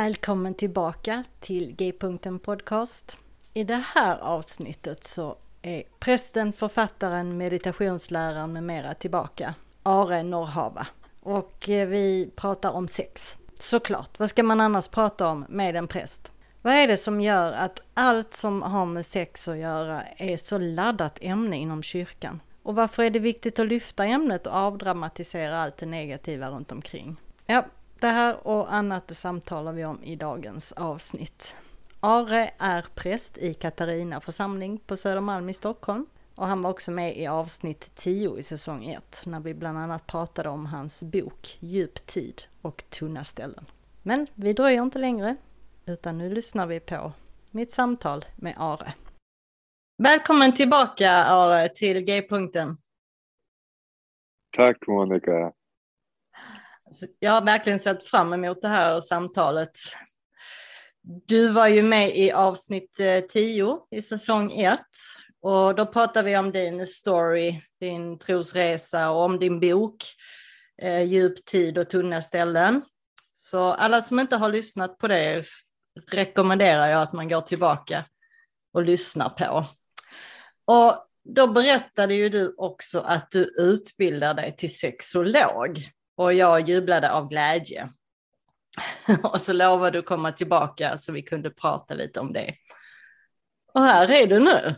Välkommen tillbaka till G-punkten Podcast. I det här avsnittet så är prästen, författaren, meditationsläraren med mera tillbaka, Are Norrhava. Och eh, vi pratar om sex. Såklart, vad ska man annars prata om med en präst? Vad är det som gör att allt som har med sex att göra är så laddat ämne inom kyrkan? Och varför är det viktigt att lyfta ämnet och avdramatisera allt det negativa runt omkring? Ja, det här och annat samtalar vi om i dagens avsnitt. Are är präst i Katarina församling på Södermalm i Stockholm och han var också med i avsnitt 10 i säsong 1 när vi bland annat pratade om hans bok Djup tid och tunna ställen. Men vi dröjer inte längre utan nu lyssnar vi på mitt samtal med Are. Välkommen tillbaka Are till G-punkten. Tack Monica. Jag har verkligen sett fram emot det här samtalet. Du var ju med i avsnitt eh, 10 i säsong 1 och då pratade vi om din story, din trosresa och om din bok eh, Djup tid och tunna ställen. Så alla som inte har lyssnat på det rekommenderar jag att man går tillbaka och lyssnar på. Och då berättade ju du också att du utbildar dig till sexolog och jag jublade av glädje. och så lovade du komma tillbaka så vi kunde prata lite om det. Och här är du nu.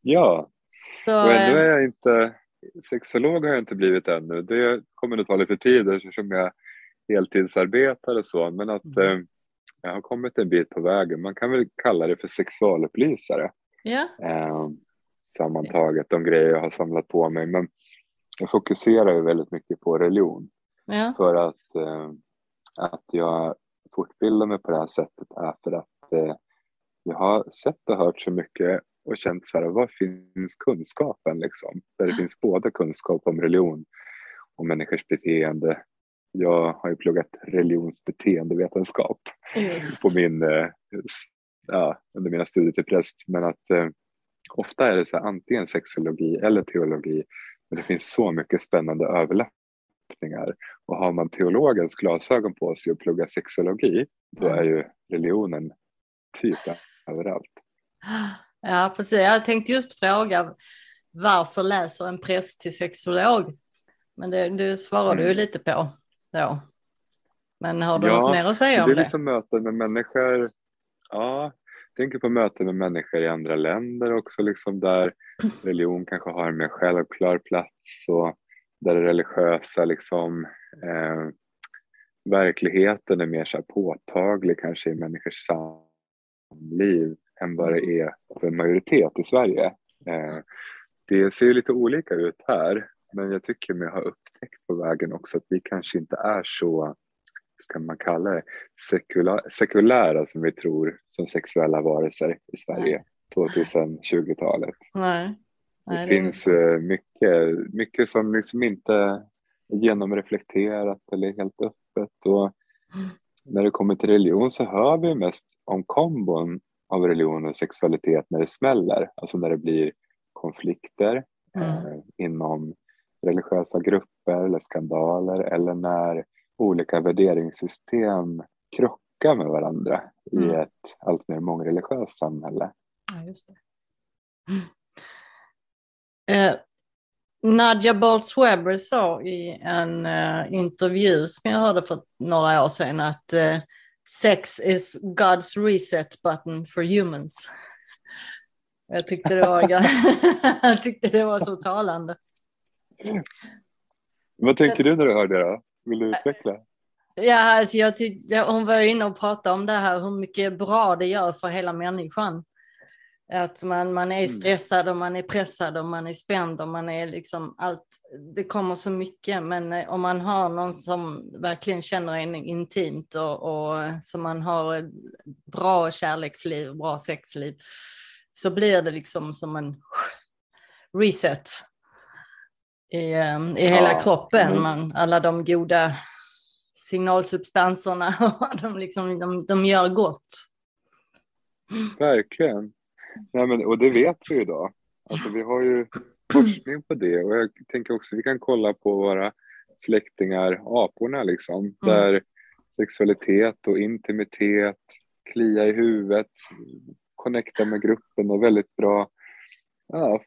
Ja, så, och ändå eh, är jag inte, sexolog har jag inte blivit ännu. Det kommer nog ta lite tid eftersom jag heltidsarbetar och så, men att mm. eh, jag har kommit en bit på vägen. Man kan väl kalla det för sexualupplysare. Ja. Eh, sammantaget, de grejer jag har samlat på mig. Men jag fokuserar ju väldigt mycket på religion. Ja. För att, eh, att jag fortbildar mig på det här sättet är för att eh, jag har sett och hört så mycket och känt så här, var finns kunskapen liksom? Där det finns både kunskap om religion och människors beteende. Jag har ju pluggat religionsbeteendevetenskap på min, eh, ja, under mina studier till präst. Men att eh, ofta är det så här, antingen sexologi eller teologi men det finns så mycket spännande överlappningar. Och har man teologens glasögon på sig och pluggar sexologi, då är ju religionen typ överallt. Ja, precis. Jag tänkte just fråga varför läser en präst till sexolog? Men det, det svarar mm. du lite på. Då. Men har du ja, något mer att säga om det? Det är liksom möten med människor. Ja, tänker på möten med människor i andra länder också, liksom där religion kanske har en mer självklar plats och där det religiösa liksom, eh, verkligheten är mer så påtaglig kanske i människors samliv än vad det är för en majoritet i Sverige. Eh, det ser lite olika ut här, men jag tycker mig ha upptäckt på vägen också att vi kanske inte är så ska man kalla det, sekula, sekulära som vi tror som sexuella varelser i Sverige 2020-talet. Nej. Nej, det, finns är... mycket, mycket som liksom inte är genomreflekterat eller helt öppet. Och mm. När det kommer till religion så hör vi mest om kombon av religion och sexualitet när det smäller, alltså när det blir konflikter mm. eh, inom religiösa grupper eller skandaler eller när olika värderingssystem krockar med varandra mm. i ett allt mer mångreligiöst samhälle. Ja, just det. Eh, Nadja Boltz-Weber sa i en uh, intervju som jag hörde för några år sedan att uh, sex is God's reset button for humans. Jag tyckte det var, jag tyckte det var så talande. Vad tänker du när du hör det då? Vill du utveckla? Ja, alltså jag hon var inne och pratade om det här, hur mycket bra det gör för hela människan. Att man, man är mm. stressad och man är pressad och man är spänd och man är liksom allt. Det kommer så mycket, men eh, om man har någon som verkligen känner en intimt och, och som man har bra kärleksliv, bra sexliv, så blir det liksom som en reset i, eh, i hela ja. kroppen. Mm. Man, alla de goda signalsubstanserna, de, liksom, de, de gör gott. Verkligen. Nej, men, och det vet vi idag. Alltså, vi har ju forskning på det och jag tänker också vi kan kolla på våra släktingar, aporna liksom, mm. där sexualitet och intimitet, klia i huvudet, connecta med gruppen och väldigt bra ja,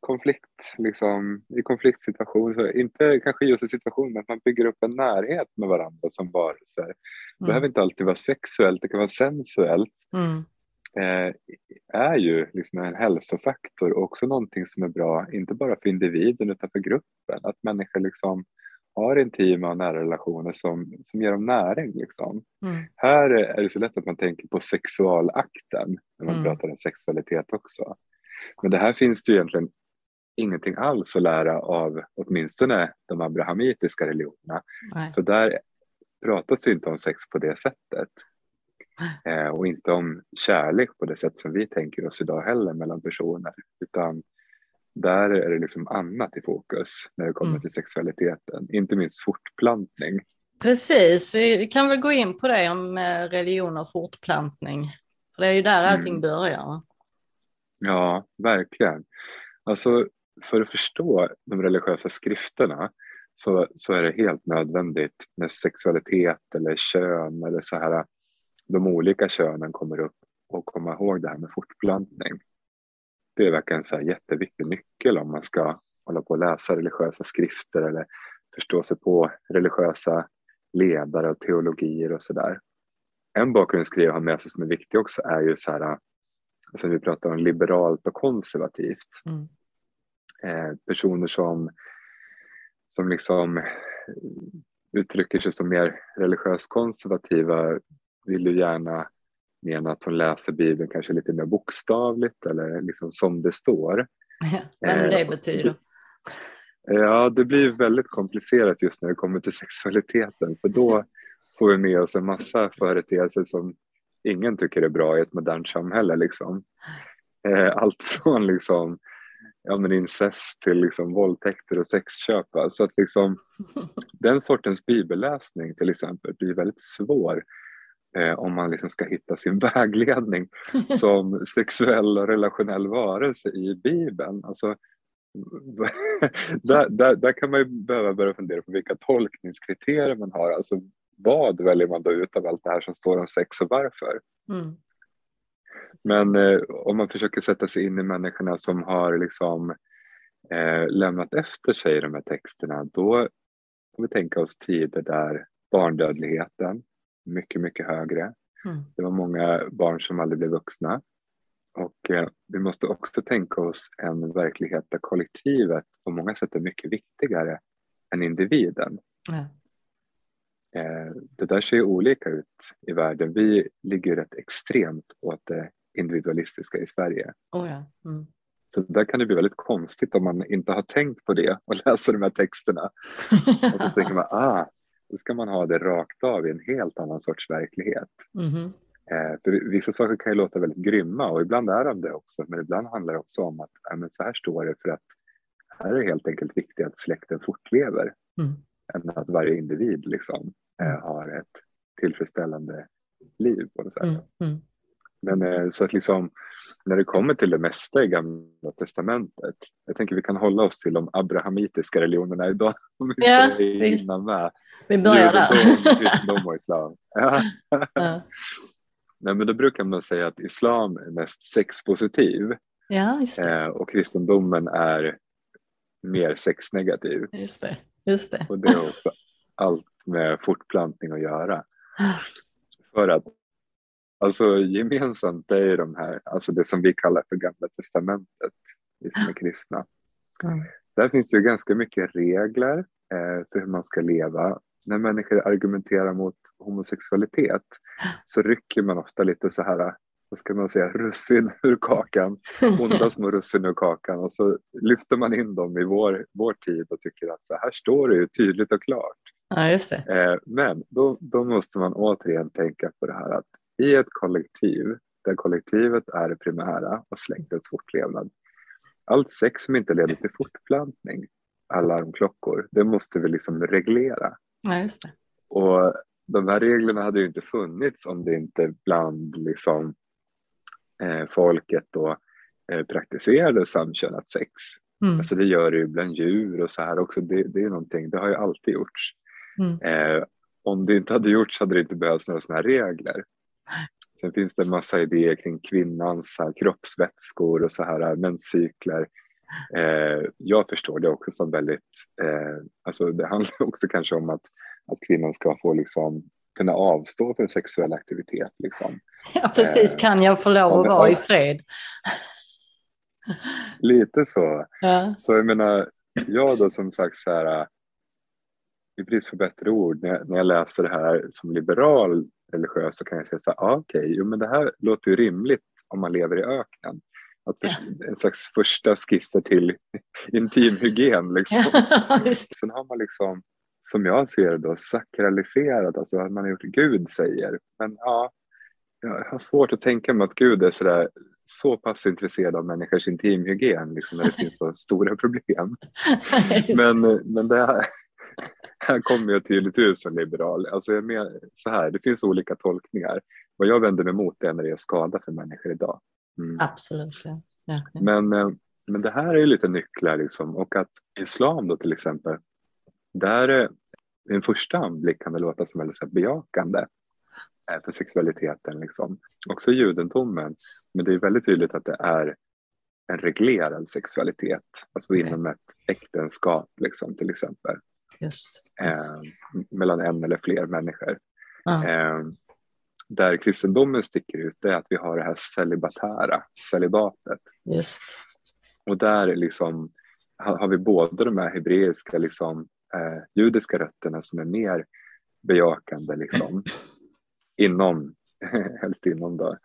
konflikt, liksom, i konfliktsituationer. Inte kanske just i situationen, men att man bygger upp en närhet med varandra som varelser. Mm. Det behöver inte alltid vara sexuellt, det kan vara sensuellt. Mm. Eh, är ju liksom en hälsofaktor och också någonting som är bra, inte bara för individen utan för gruppen. Att människor liksom har intima och nära relationer som, som ger dem näring. Liksom. Mm. Här är det så lätt att man tänker på sexualakten när man mm. pratar om sexualitet också. Men det här finns det ju egentligen ingenting alls att lära av åtminstone de abrahamitiska religionerna. Nej. För där pratas det inte om sex på det sättet. Eh, och inte om kärlek på det sätt som vi tänker oss idag heller mellan personer. Utan där är det liksom annat i fokus när det kommer mm. till sexualiteten, inte minst fortplantning. Precis, vi kan väl gå in på det om eh, religion och fortplantning. För det är ju där allting mm. börjar. Ja, verkligen. Alltså, för att förstå de religiösa skrifterna så, så är det helt nödvändigt när sexualitet eller kön eller så här de olika könen kommer upp och komma ihåg det här med fortplantning. Det är verkligen en jätteviktig nyckel om man ska hålla på och läsa religiösa skrifter eller förstå sig på religiösa ledare och teologier och sådär. En bakgrundskriv har med sig som är viktig också är ju så här, alltså vi pratar om liberalt och konservativt. Mm. Eh, personer som, som liksom uttrycker sig som mer religiöst konservativa vill ju gärna mena att hon läser Bibeln kanske lite mer bokstavligt eller liksom som det står. Vad det eh, betyder. Ja, det blir väldigt komplicerat just när det kommer till sexualiteten för då får vi med oss en massa företeelser som ingen tycker är bra i ett modernt samhälle. Liksom. Eh, allt från liksom, ja, men incest till liksom våldtäkter och sexköp. Så att liksom, den sortens bibelläsning till exempel blir väldigt svår eh, om man liksom ska hitta sin vägledning som sexuell och relationell varelse i Bibeln. Alltså, där, där, där, kan man ju behöva börja fundera på vilka tolkningskriterier man har. Alltså, vad väljer man då ut av allt det här som står om sex och varför? Mm. Men eh, om man försöker sätta sig in i människorna som har liksom, eh, lämnat efter sig de här texterna, då får vi tänka oss tider där barndödligheten, mycket, mycket högre. Mm. Det var många barn som aldrig blev vuxna. Och eh, vi måste också tänka oss en verklighet där kollektivet på många sätt är mycket viktigare än individen. Mm. Eh, det där ser olika ut i världen. Vi ligger rätt extremt åt det individualistiska i Sverige. Oh ja. mm. Så där kan det bli väldigt konstigt om man inte har tänkt på det och läser de här texterna. och så tänker man, ah, då ska man ha det rakt av i en helt annan sorts verklighet. Mm. För vissa saker kan ju låta väldigt grymma och ibland är de det också, men ibland handlar det också om att äh, men så här står det för att här är det helt enkelt viktigt att släkten fortlever mm. Än att varje individ liksom, eh, har ett tillfredsställande liv på något sätt. Mm. mm. Men eh, så att liksom när det kommer till det mesta i Gamla Testamentet, jag tänker vi kan hålla oss till de abrahamitiska religionerna idag. Om vi ja, vi, med. vi börjar där. Kristendom och islam. Ja. ja. Nej, men då brukar man säga att islam är mest sexpositiv ja, eh, och kristendomen är mer sexnegativ. Just det, just det. Och det har också allt med fortplantning att göra. För att alltså gemensamt är de här, alltså det som vi kallar för gamla testamentet, vi som är kristna. Mm. Där finns ju ganska mycket regler eh, för hur man ska leva. När människor argumenterar mot homosexualitet så rycker man ofta lite så här vad ska man säga, russin ur kakan, onda små russin ur kakan och så lyfter man in dem i vår, vår tid och tycker att så här står det ju tydligt och klart. Ja, just det. Eh, men då, då måste man återigen tänka på det här att i ett kollektiv där kollektivet är det primära och släktets fortlevnad. Allt sex som inte leder till fortplantning, alarmklockor, det måste vi liksom reglera. Ja, just det. Och de här reglerna hade ju inte funnits om det inte bland liksom folket då eh, praktiserade samkönat sex. Mm. Alltså det gör det ju bland djur och så här också. Det, det är någonting, det har ju alltid gjorts. Mm. Eh, om det inte hade gjorts hade det inte behövts några sådana här regler. Sen finns det en massa idéer kring kvinnans här, kroppsvätskor och så här menscykler. Eh, jag förstår det också som väldigt, eh, alltså det handlar också kanske om att, att kvinnan ska få liksom kunna avstå från sexuell aktivitet. Liksom. Ja, precis. Kan jag få lov att vara i fred? Lite så. Ja. Så jag menar, jag då som sagt så här, i brist för bättre ord, när jag, när jag läser det här som liberal religiös så kan jag säga så här, ah, okej, okay, jo men det här låter ju rimligt om man lever i öknen. Att ja. En slags första skisser till intimhygien. Liksom. Sen har man liksom som jag ser det då, sakraliserat, alltså att man har gjort Gud säger. Men ja, jag har svårt att tänka mig att Gud är sådär, så pass intresserad av människors intimhygien liksom, när det finns så stora problem. men, men det här, här kommer jag tydligt ut som liberal. Alltså jag med, så här, det finns olika tolkningar. Vad jag vänder mig emot är när det är skada för människor idag. Mm. Absolut. Ja. Ja, ja. Men, eh, men det här är ju lite nycklar liksom. och att islam då till exempel där vid en första anblick kan det låta som väldigt bejakande eh, för sexualiteten. Liksom. Också judendomen, men det är väldigt tydligt att det är en reglerad sexualitet, alltså inom ett äktenskap liksom, till exempel. Just. Eh, mellan en eller fler människor. Ah. Eh, där kristendomen sticker ut är att vi har det här celibatära, celibatet. Just. Och där liksom har vi både de här hebreiska liksom, eh, judiska rötterna som är mer bejakande liksom, inom, helst inom då,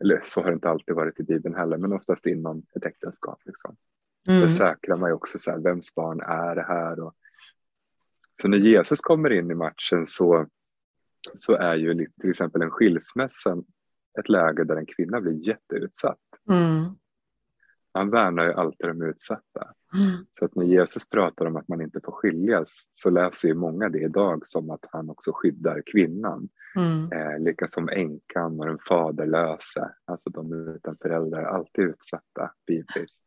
eller så har det inte alltid varit i Bibeln heller, men oftast inom ett äktenskap. Liksom. Mm. Då säkrar man ju också så här, vems barn är det här? Och, så när Jesus kommer in i matchen så, så är ju till exempel en skilsmässa ett läge där en kvinna blir jätteutsatt. Mm. Han värnar ju alltid de utsatta. Mm. Så att när Jesus pratar om att man inte får skiljas så läser ju många det idag som att han också skyddar kvinnan. Mm. Eh, lika som änkan och den faderlösa, alltså de utan föräldrar, alltid utsatta bibliskt.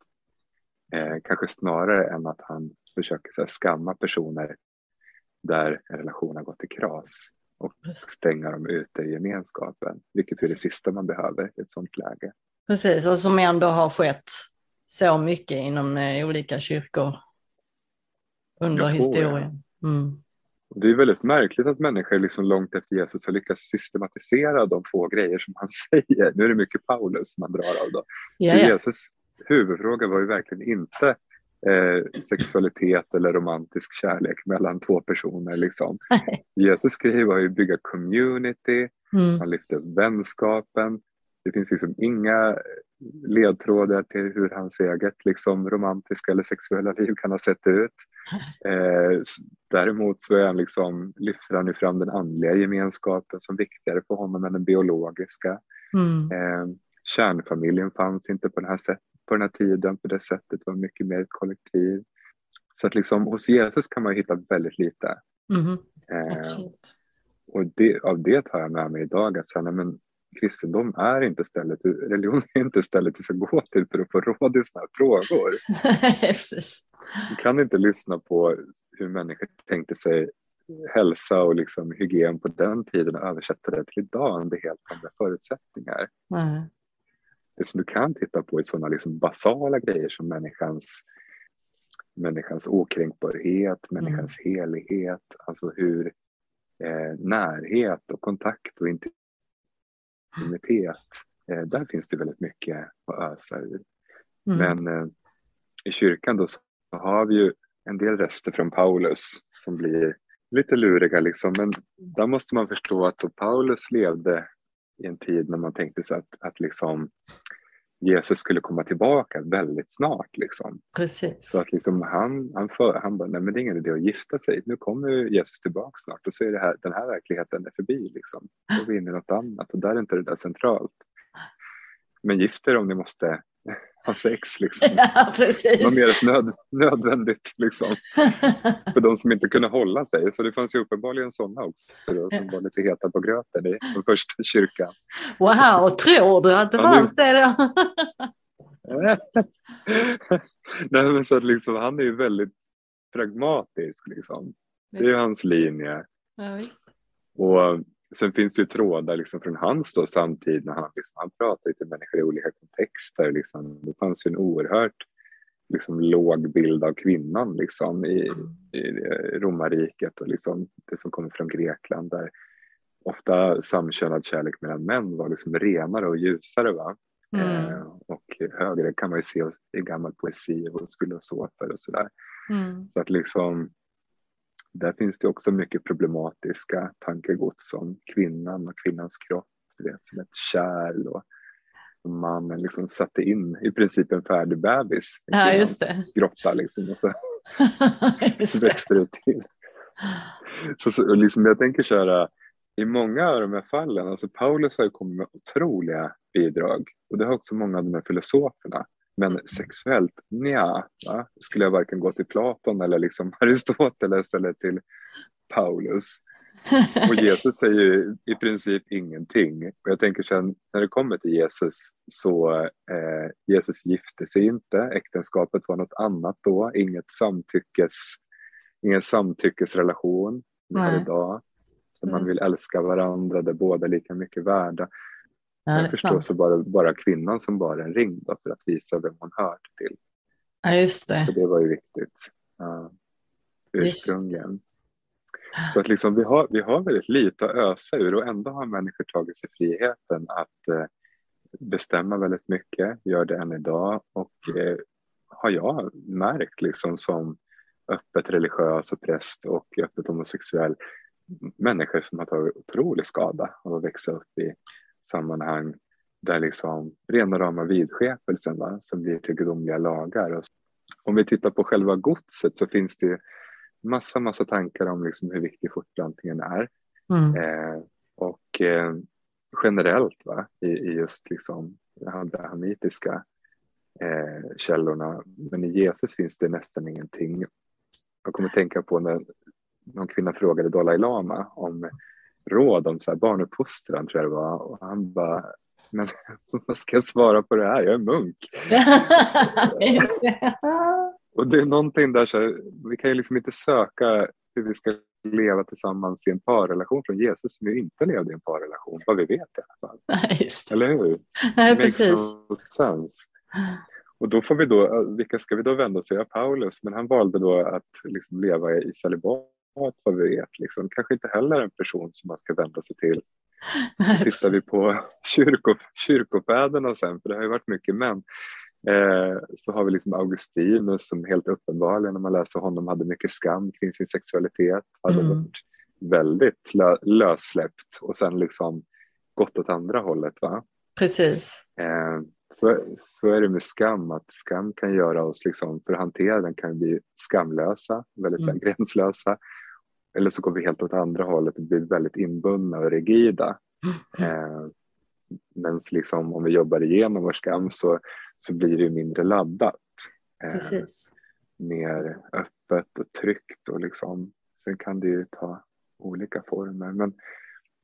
Eh, kanske snarare än att han försöker så här, skamma personer där en relation har gått i kras och stänga dem ute i gemenskapen, vilket är det sista man behöver i ett sådant läge. Precis, och som ändå har skett så mycket inom eh, olika kyrkor under historien. Mm. Det är väldigt märkligt att människor liksom långt efter Jesus har lyckats systematisera de få grejer som han säger. Nu är det mycket Paulus man drar av. Då. Ja, ja. Jesus huvudfråga var ju verkligen inte eh, sexualitet eller romantisk kärlek mellan två personer. Liksom. Jesus grej var ju bygga community, mm. han lyfte vänskapen. Det finns liksom inga ledtrådar till hur hans eget liksom, romantiska eller sexuella liv kan ha sett ut. Eh, däremot så är han liksom, lyfter han ju fram den andliga gemenskapen som viktigare för honom än den biologiska. Mm. Eh, kärnfamiljen fanns inte på den, här sätt, på den här tiden på det sättet, det var mycket mer ett kollektiv. Så att liksom, hos Jesus kan man hitta väldigt lite. Mm. Eh, och det, av det tar jag med mig idag, att säga, men kristendom är inte stället, religion är inte stället du ska gå till för att få råd i sådana här frågor. Du kan inte lyssna på hur människor tänkte sig hälsa och liksom hygien på den tiden och översätta det till idag under helt andra förutsättningar. Mm. Det som du kan titta på är sådana liksom basala grejer som människans människans okränkbarhet, människans mm. helighet, alltså hur eh, närhet och kontakt och intimitet, eh, där finns det väldigt mycket att ösa ur. Mm. Men eh, i kyrkan då så har vi ju en del rester från Paulus som blir lite luriga liksom. Men där måste man förstå att Paulus levde i en tid när man tänkte sig att, att liksom Jesus skulle komma tillbaka väldigt snart. Liksom. Precis. Så att liksom han, han, för, han bara, nej men det är ingen idé att gifta sig. Nu kommer Jesus tillbaka snart och så är det här, den här verkligheten är förbi. Liksom. Då är vi inne i något annat och där är inte det där centralt. Men gift er om ni måste ha sex. Liksom. Ja, precis. Det var mer nöd, nödvändigt liksom. för de som inte kunde hålla sig. Så det fanns ju uppenbarligen sådana också då, som var lite heta på gröten i den första kyrkan. Wow, tror du att det fanns det då? Nej, men så att liksom, han är ju väldigt pragmatisk. Liksom. Det är hans linje. Ja, och Sen finns det ju trådar liksom från hans då, samtid när han, liksom, han pratar till människor i olika kontexter. Liksom. Det fanns ju en oerhört liksom, låg bild av kvinnan liksom, i, i romarriket och liksom, det som kommer från Grekland där ofta samkönad kärlek mellan män var liksom renare och ljusare. Va? Mm. Eh, och högre kan man ju se i gammal poesi hos filosofer och sådär. Mm. Så att liksom där finns det också mycket problematiska tankegods om kvinnan och kvinnans kropp, vet, som ett kärl och mannen liksom satte in i princip en färdig bebis i ja, just det. grotta liksom, och så växte det till. Så, så liksom, jag tänker köra i många av de här fallen, alltså Paulus har ju kommit med otroliga bidrag och det har också många av de här filosoferna. Men mm. sexuellt, nja, va? skulle jag varken gå till Platon eller liksom Aristoteles eller till Paulus. Och Jesus säger ju i princip ingenting. Och jag tänker sen när det kommer till Jesus så eh, Jesus gifte sig inte. Äktenskapet var något annat då. Inget samtyckes, ingen samtyckesrelation vi har idag. Så man vill älska varandra där båda är lika mycket värda. Ja, jag förstår så bara, bara kvinnan som bar en ring då för att visa vem hon hörde till. Ja, just det. Så det var ju viktigt. Ja, ursprungligen. Så att liksom, vi, har, vi har väldigt lite att ösa ur och ändå har människor tagit sig friheten att eh, bestämma väldigt mycket, gör det än idag och eh, har jag märkt liksom som öppet religiös och präst och öppet homosexuell människor som har tagit otrolig skada av att växa upp i sammanhang där liksom rena rama vidskepelsen va, som blir till gudomliga lagar. Och om vi tittar på själva godset så finns det ju massa, massa tankar om liksom hur viktig fortplantningen är. Mm. Eh, och eh, generellt va, i, i just liksom de abrahamitiska eh, källorna. Men i Jesus finns det nästan ingenting. Jag kommer att tänka på när någon kvinna frågade Dalai Lama om råd om så här barnuppfostran tror jag det var och han bara men vad ska jag svara på det här? Jag är munk. och det är någonting där så här, vi kan ju liksom inte söka hur vi ska leva tillsammans i en parrelation från Jesus som ju inte levde i en parrelation, vad vi vet i alla fall. Eller hur? Nej, precis. Och då får vi då, vilka ska vi då vända oss till? Ja, Paulus, men han valde då att liksom leva i celibat vi vet. Liksom. Kanske inte heller en person som man ska vända sig till. Tittar vi på kyrko, kyrkofäderna sen, för det har ju varit mycket män, eh, så har vi liksom Augustinus som helt uppenbarligen, när man läser honom, hade mycket skam kring sin sexualitet. Hade mm. varit väldigt lö, lössläppt och sen liksom gått åt andra hållet. Va? Precis. Eh, så, så är det med skam, att skam kan göra oss, liksom, för att hantera den kan vi bli skamlösa, väldigt mm. gränslösa. Eller så går vi helt åt andra hållet och blir väldigt inbundna och rigida. Mm. Eh, Men liksom, om vi jobbar igenom vår skam så, så blir det mindre laddat. Eh, mer öppet och tryggt och liksom, sen kan det ju ta olika former. Men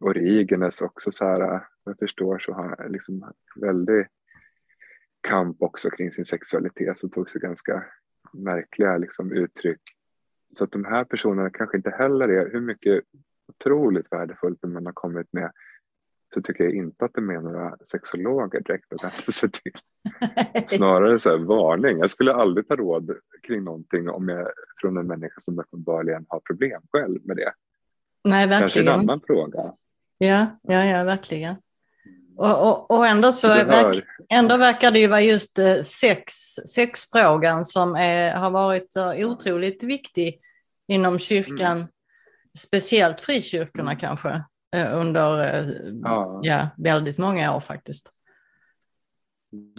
Origenes också så här, jag förstår så har liksom väldigt kamp också kring sin sexualitet som tog sig ganska märkliga liksom, uttryck så att de här personerna kanske inte heller är, hur mycket otroligt värdefullt man har kommit med så tycker jag inte att de är några sexologer direkt att vända sig till. Snarare så här, varning. Jag skulle aldrig ta råd kring någonting om jag, från en människa som uppenbarligen har problem själv med det. Nej, verkligen. Kanske en annan fråga. Ja, ja, ja verkligen. Och, och, och ändå, så verk, ändå verkar det ju vara just eh, sex, sexfrågan som är, har varit eh, otroligt viktig inom kyrkan, mm. speciellt frikyrkorna mm. kanske, eh, under ja. ja. väldigt många år faktiskt.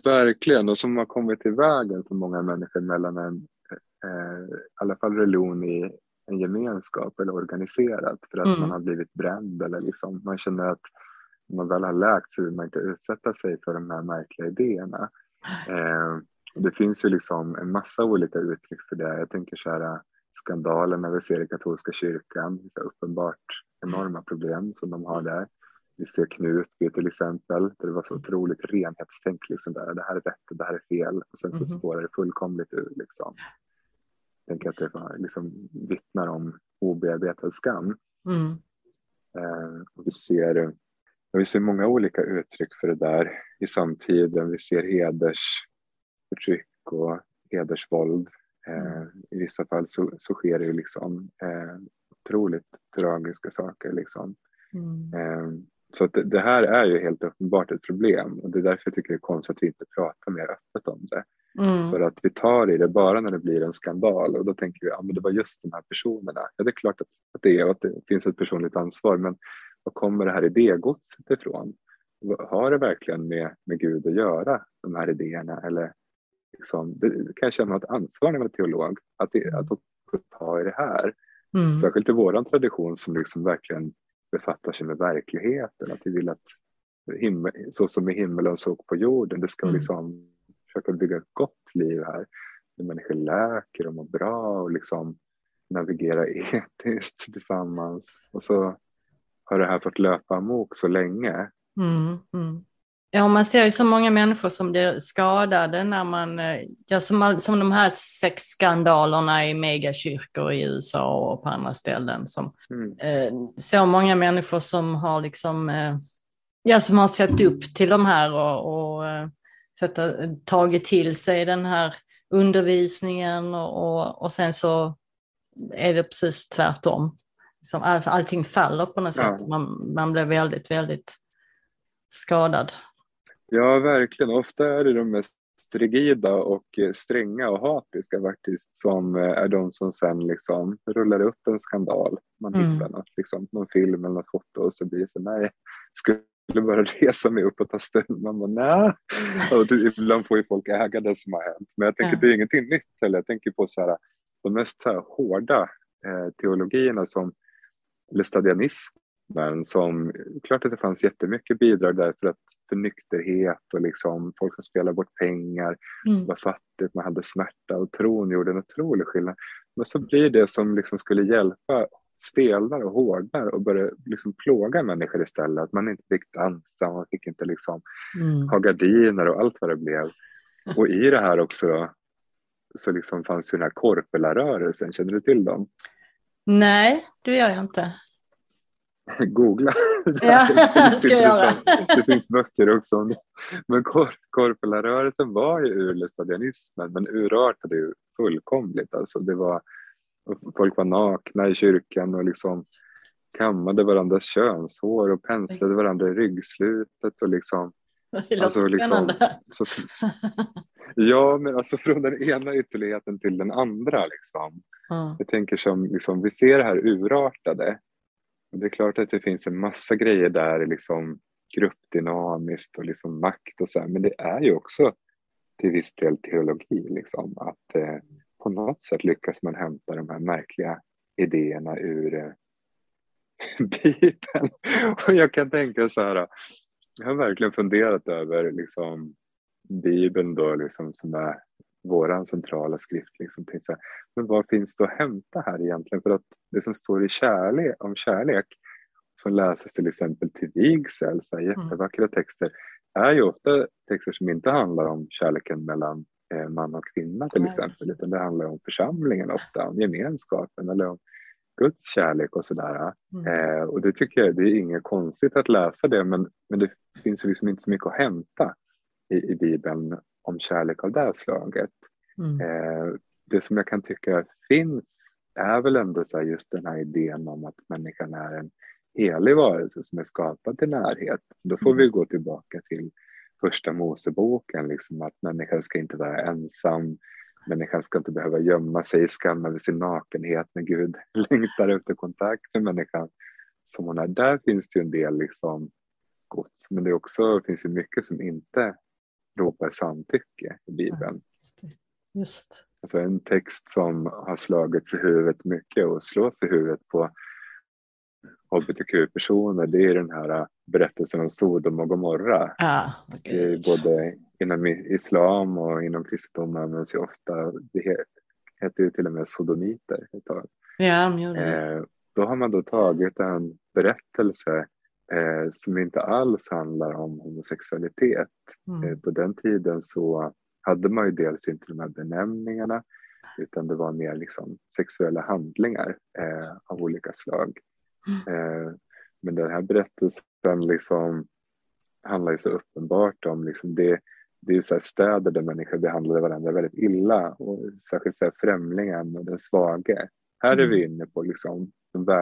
Verkligen, och som har kommit i vägen för många människor mellan en, eh, i alla fall religion i en gemenskap eller organiserat för att mm. man har blivit bränd eller liksom man känner att man väl har läkt så vill man inte utsätta sig för de här märkliga idéerna. Eh, det finns ju liksom en massa olika uttryck för det. Jag tänker så här skandalerna vi ser i katolska kyrkan, så uppenbart enorma problem som de har där. Vi ser Knutby till exempel, där det var så otroligt renhetstänk. Liksom där. Det här är rätt, det här är fel. Och sen så mhm. spårar det fullkomligt ur. Liksom. Jag tänker att det liksom vittnar om obearbetad skam. Mm. Eh, och vi ser vi ser många olika uttryck för det där i samtiden. Vi ser hedersförtryck och hedersvåld. Eh, I vissa fall så, så sker det ju liksom eh, otroligt tragiska saker. Liksom. Mm. Eh, så det, det, här är ju helt uppenbart ett problem och det är därför jag tycker det är konstigt att vi inte pratar mer öppet om det. Mm. För att vi tar i det bara när det blir en skandal och då tänker vi att ja, det var just de här personerna. Ja, det är klart att, att det är och att det finns ett personligt ansvar men var kommer det här idégodset ifrån? Har det verkligen med, med Gud att göra, de här idéerna? Eller liksom, det, kan jag känna ett ansvar när man är teolog, att, det, att ta i det här. Mm. Särskilt i vår tradition som liksom verkligen befattar sig med verkligheten. Att vi vill att himmel, så som i himmelen såg på jorden, det ska mm. liksom försöka bygga ett gott liv här. Där människor läker och mår bra och liksom navigera etiskt tillsammans. Och så har det här fått löpa amok så länge. Mm, mm. Ja, man ser ju så många människor som blir skadade när man, eh, ja, som, som de här sexskandalerna i megakyrkor i USA och på andra ställen. Som, mm. eh, så många människor som har liksom, eh, ja, som har sett upp till de här och, och eh, sätta, tagit till sig den här undervisningen och, och, och sen så är det precis tvärtom liksom all, allting faller på något ja. sätt. Man, man blir väldigt, väldigt skadad. Ja, verkligen. Ofta är det de mest rigida och stränga och hatiska faktiskt som eh, är de som sen liksom rullar upp en skandal. Man mm. hittar något, liksom, någon film eller något foto och så blir det så nej, skulle bara resa mig upp och ta stund. Man bara nej. Och typ, ibland får ju folk äga det som har hänt. Men jag tänker ja. det är ingenting nytt heller. Jag tänker på så här, de mest så här, hårda eh, teologierna som lestadianismen som, klart att det fanns jättemycket bidrag där för, att, för nykterhet och liksom folk som spelade bort pengar, mm. var fattigt, man hade smärta och tron gjorde en otrolig skillnad. Men så blir det som liksom skulle hjälpa stelnar och hårdnar och börjar liksom plåga människor istället. Att man inte fick dansa, man fick inte liksom mm. ha gardiner och allt vad det blev. Och i det här också då, så liksom fanns ju den här Korpela-rörelsen, känner du till dem? Nej, det gör jag inte. Googla. Ja, det ska jag göra. Det finns böcker också om det. Men kor Korpela-rörelsen var ju ur lestadianismen men urartade ju fullkomligt. Alltså det var, folk var nakna i kyrkan och liksom kammade varandras könshår och penslade varandra i ryggslutet och liksom det låter alltså, liksom, så, ja, men alltså från den ena ytterligheten till den andra. Liksom. Mm. Jag tänker som, liksom, vi ser det här urartade. Det är klart att det finns en massa grejer där, liksom gruppdynamiskt och liksom makt och så här, men det är ju också till viss del teologi. Liksom, att eh, på något sätt lyckas man hämta de här märkliga idéerna ur eh, Bibeln. Och jag kan tänka så här, jag har verkligen funderat över liksom, Bibeln då, liksom, som är vår centrala skrift. Liksom, här, men vad finns det att hämta här egentligen? För att det som står i kärlek, om kärlek, som läses till exempel till vigsel, så här, mm. jättevackra texter, är ju ofta texter som inte handlar om kärleken mellan eh, man och kvinna till exempel, utan det handlar om församlingen ofta, om gemenskapen eller om Guds kärlek och sådär. Mm. Eh, och det tycker jag, det är inget konstigt att läsa det men, men det finns ju liksom inte så mycket att hämta i, i Bibeln om kärlek av det här slaget. Mm. Eh, det som jag kan tycka finns är väl ändå så just den här idén om att människan är en helig varelse som är skapad till närhet. Då får vi mm. gå tillbaka till första Moseboken, liksom att människan ska inte vara ensam, människan ska inte behöva gömma sig i skam över sin nakenhet när Gud längtar efter kontakt med människan som hon är. Där finns det ju en del liksom gods, men det också, finns ju mycket som inte ropar samtycke i Bibeln. Just. Alltså en text som har slagits i huvudet mycket och slås i huvudet på hbtq-personer, det är den här berättelsen om Sodom och Gomorra. Ah, okay. Både inom islam och inom kristendomen används ju ofta, det heter ju till och med sodomiter ett tag. Ja, eh, då har man då tagit en berättelse eh, som inte alls handlar om homosexualitet. Mm. Eh, på den tiden så hade man ju dels inte de här benämningarna utan det var mer liksom sexuella handlingar av olika slag. Mm. Eh, men den här berättelsen liksom handlar ju så uppenbart om liksom det, det är så städer där människor behandlade varandra väldigt illa och särskilt så främlingen och den svage. Här är vi mm. inne på liksom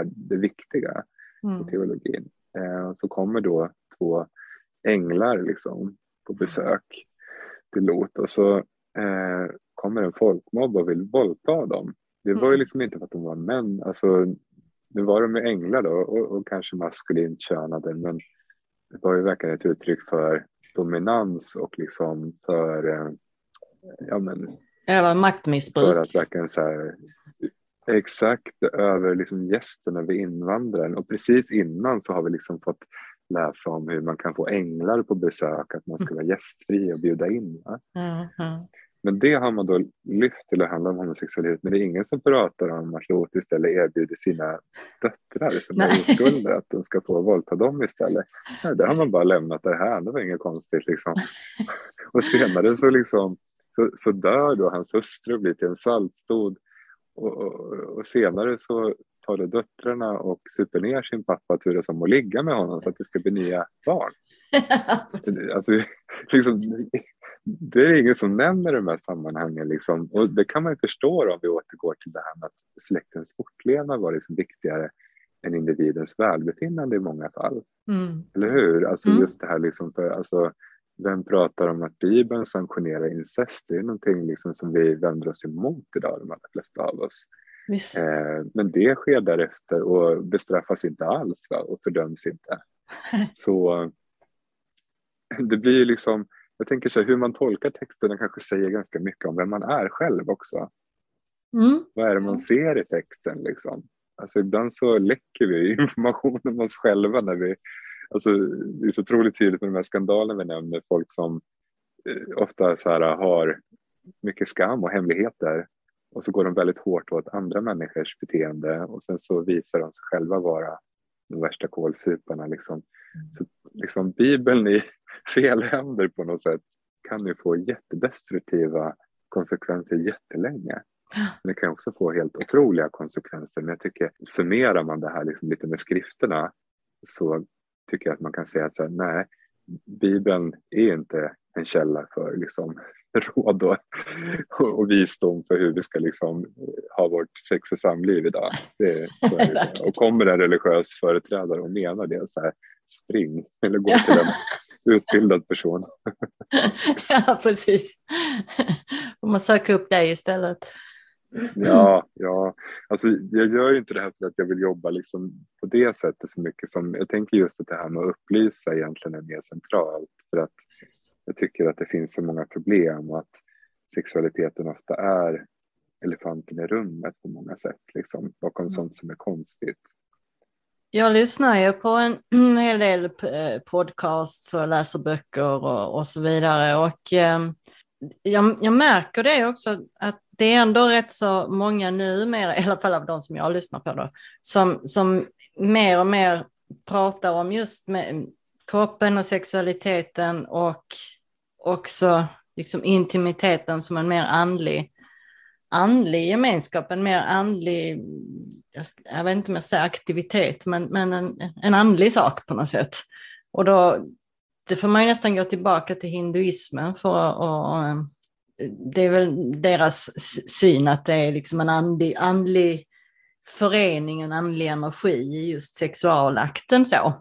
det viktiga mm. i teologin. Eh, så kommer då två änglar liksom på besök till Lot och så eh, kommer en folkmobb och vill våldta dem. Det var ju mm. liksom inte för att de var män, alltså nu var de ju änglar då och, och kanske maskulint könade men det var ju verkligen ett uttryck för dominans och liksom för eh, ja men över maktmissbruk. För att verkligen så här, exakt över liksom gästen, över invandraren och precis innan så har vi liksom fått läsa om hur man kan få änglar på besök, att man ska vara gästfri och bjuda in. Mm, mm. Men det har man då lyft till att handla om homosexualitet. Men det är ingen som pratar om att Lot istället erbjuder sina döttrar som Nej. är oskulder att de ska få våldta dem istället. Nej, det har man bara lämnat det här. Det var inget konstigt liksom. Och senare så, liksom, så, så dör då hans hustru och blir till en saltstod. Och, och, och, senare så tar då döttrarna och super ner sin pappa turas om att ligga med honom för att det ska bli nya barn. alltså, liksom, det är ingen som nämner de här sammanhangen. Liksom. Och det kan man ju förstå om vi återgår till det här med att släktens fortlevnad var liksom viktigare än individens välbefinnande i många fall. Mm. Eller hur? Alltså mm. just det här liksom för, alltså, vem pratar om att Bibeln sanktionerar incest? Det är någonting liksom som vi vänder oss emot idag, de allra flesta av oss. Eh, men det sker därefter och bestraffas inte alls va? och fördöms inte. Så det blir liksom, jag tänker så här, hur man tolkar texterna kanske säger ganska mycket om vem man är själv också. Mm. Vad är det man ser i texten liksom? Alltså ibland så läcker vi information om oss själva när vi, alltså det är så otroligt tydligt med de här skandalerna vi nämner, folk som eh, ofta så här har mycket skam och hemligheter och så går de väldigt hårt åt andra människors beteende och sen så visar de sig själva vara de värsta kålsuparna. Liksom. Så, liksom, Bibeln i fel händer på något sätt kan ju få jättedestruktiva konsekvenser jättelänge. Men det kan också få helt otroliga konsekvenser. Men jag tycker summerar man det här liksom lite med skrifterna så tycker jag att man kan säga att så här, nej, Bibeln är inte en källa för liksom, råd och, och visdom för hur vi ska liksom ha vårt sex och samliv idag. Det, det. Och kommer en religiös företrädare och menar det, så här, spring eller gå till en utbildad person. ja, precis. Får man söka upp dig istället. Ja, ja. Alltså, jag gör inte det här för att jag vill jobba liksom på det sättet så mycket som jag tänker just att det här med att upplysa egentligen är mer centralt för att jag tycker att det finns så många problem och att sexualiteten ofta är elefanten i rummet på många sätt, liksom, bakom mm. sånt som är konstigt. Jag lyssnar ju på en, hel del eh, podcasts och läser böcker och, och så vidare. Och eh, jag, jag, märker det också att det är ändå rätt så många numera, i alla fall av de som jag lyssnar på då, som, som mer och mer pratar om just med kroppen och sexualiteten och också liksom intimiteten som en mer andlig andlig gemenskap, en mer andlig, jag, jag vet inte om jag säger aktivitet, men, men en, en andlig sak på något sätt. Och då, det får man ju nästan gå tillbaka till hinduismen för att eh, det är väl deras syn att det är liksom en andlig, andlig förening, en andlig energi i just sexualakten så.